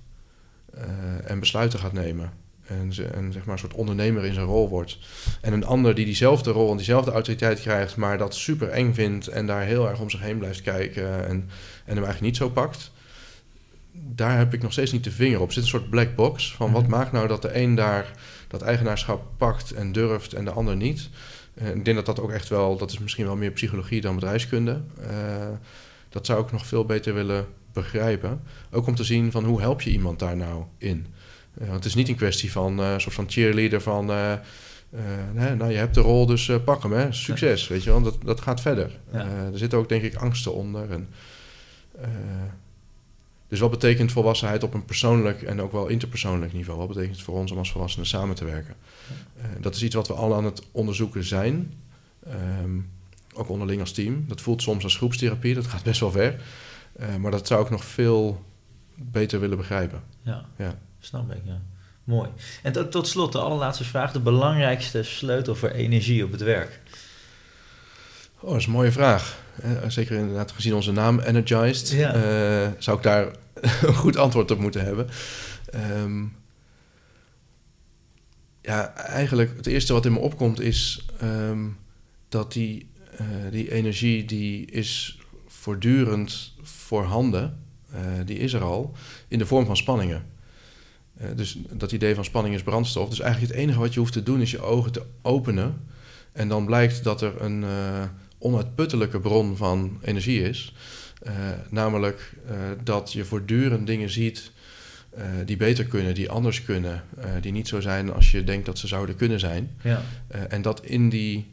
en besluiten gaat nemen en, ze, en zeg maar een soort ondernemer in zijn rol wordt. En een ander die diezelfde rol en diezelfde autoriteit krijgt, maar dat super eng vindt en daar heel erg om zich heen blijft kijken en, en hem eigenlijk niet zo pakt. Daar heb ik nog steeds niet de vinger op. Er zit een soort black box van wat mhm. maakt nou dat de een daar dat eigenaarschap pakt en durft en de ander niet. En ik denk dat dat ook echt wel, dat is misschien wel meer psychologie dan bedrijfskunde. Uh, dat zou ik nog veel beter willen begrijpen. Ook om te zien van hoe help je iemand daar nou in. Want het is niet een kwestie van uh, een soort van cheerleader van... Uh, nou, je hebt de rol, dus pak hem, hè. Succes, weet je wel. Dat, dat gaat verder. er zitten ook, denk ik, angsten onder. En, dus wat betekent volwassenheid op een persoonlijk en ook wel interpersoonlijk niveau? Wat betekent het voor ons om als volwassenen samen te werken? dat is iets wat we al aan het onderzoeken zijn. Um, ook onderling als team. Dat voelt soms als groepstherapie, dat gaat best wel ver. Maar dat zou ik nog veel beter willen begrijpen. Ja, ja. Snap ik, ja. Mooi. En tot, tot slot, de allerlaatste vraag. De belangrijkste sleutel voor energie op het werk? Oh, dat is een mooie vraag. zeker inderdaad gezien onze naam Energized... Ja. Uh, zou ik daar [LAUGHS] een goed antwoord op moeten hebben. Um, ja, eigenlijk het eerste wat in me opkomt is... Um, dat die uh, die energie die is voortdurend voorhanden, uh, die is er al, in de vorm van spanningen. Uh, dus dat idee van spanning is brandstof. Dus eigenlijk het enige wat je hoeft te doen is je ogen te openen. En dan blijkt dat er een onuitputtelijke bron van energie is. namelijk dat je voortdurend dingen ziet die beter kunnen, die anders kunnen, die niet zo zijn als je denkt dat ze zouden kunnen zijn. Ja. en dat in die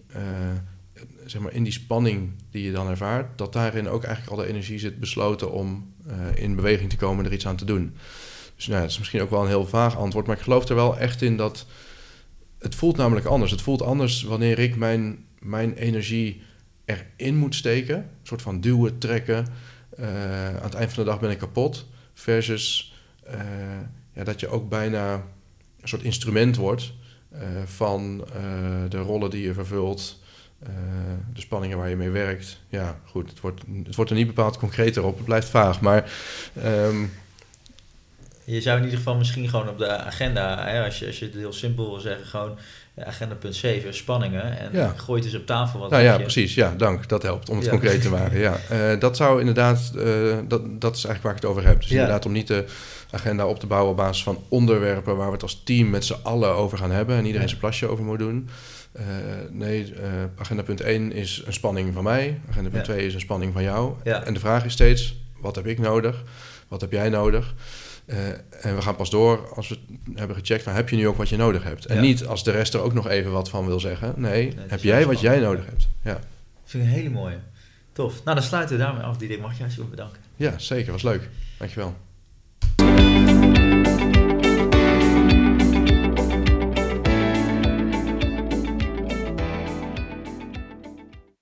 zeg maar, in die spanning die je dan ervaart, dat daarin ook eigenlijk al de energie zit besloten om in beweging te komen en er iets aan te doen. Dus dat is misschien ook wel een heel vaag antwoord, maar ik geloof er wel echt in dat het voelt namelijk anders. Het voelt anders wanneer ik mijn, mijn energie erin moet steken, een soort van duwen, trekken. Uh, aan het eind van de dag ben ik kapot, versus uh, ja, dat je ook bijna een soort instrument wordt van de rollen die je vervult, de spanningen waar je mee werkt. Ja, goed, het wordt, het wordt er niet bepaald concreter op, het blijft vaag, maar... Ehm, je zou in ieder geval misschien gewoon op de agenda, hè, als, je, als je het heel simpel wil zeggen, gewoon agenda punt 7, spanningen. En ja. gooi het dus op tafel. Wat nou ja, precies. Ja, dank. Dat helpt om het concreet te maken. Ja. Uh, dat zou inderdaad, uh, dat, dat is eigenlijk waar ik het over heb. Dus inderdaad om niet de agenda op te bouwen op basis van onderwerpen waar we het als team met z'n allen over gaan hebben en iedereen zijn plasje over moet doen. Uh, nee, agenda punt 1 is een spanning van mij. Agenda punt 2 is een spanning van jou. En de vraag is steeds, wat heb ik nodig? Wat heb jij nodig? Uh, en we gaan pas door als we hebben gecheckt van heb je nu ook wat je nodig hebt. En niet als de rest er ook nog even wat van wil zeggen. Nee, heb jij wat jij nodig hebt. Ja. Dat vind ik een hele mooie. Tof. Nou, dan sluiten we daarmee af. Diederik, mag je hartstikke bedanken. Ja, zeker. Was leuk. Dankjewel.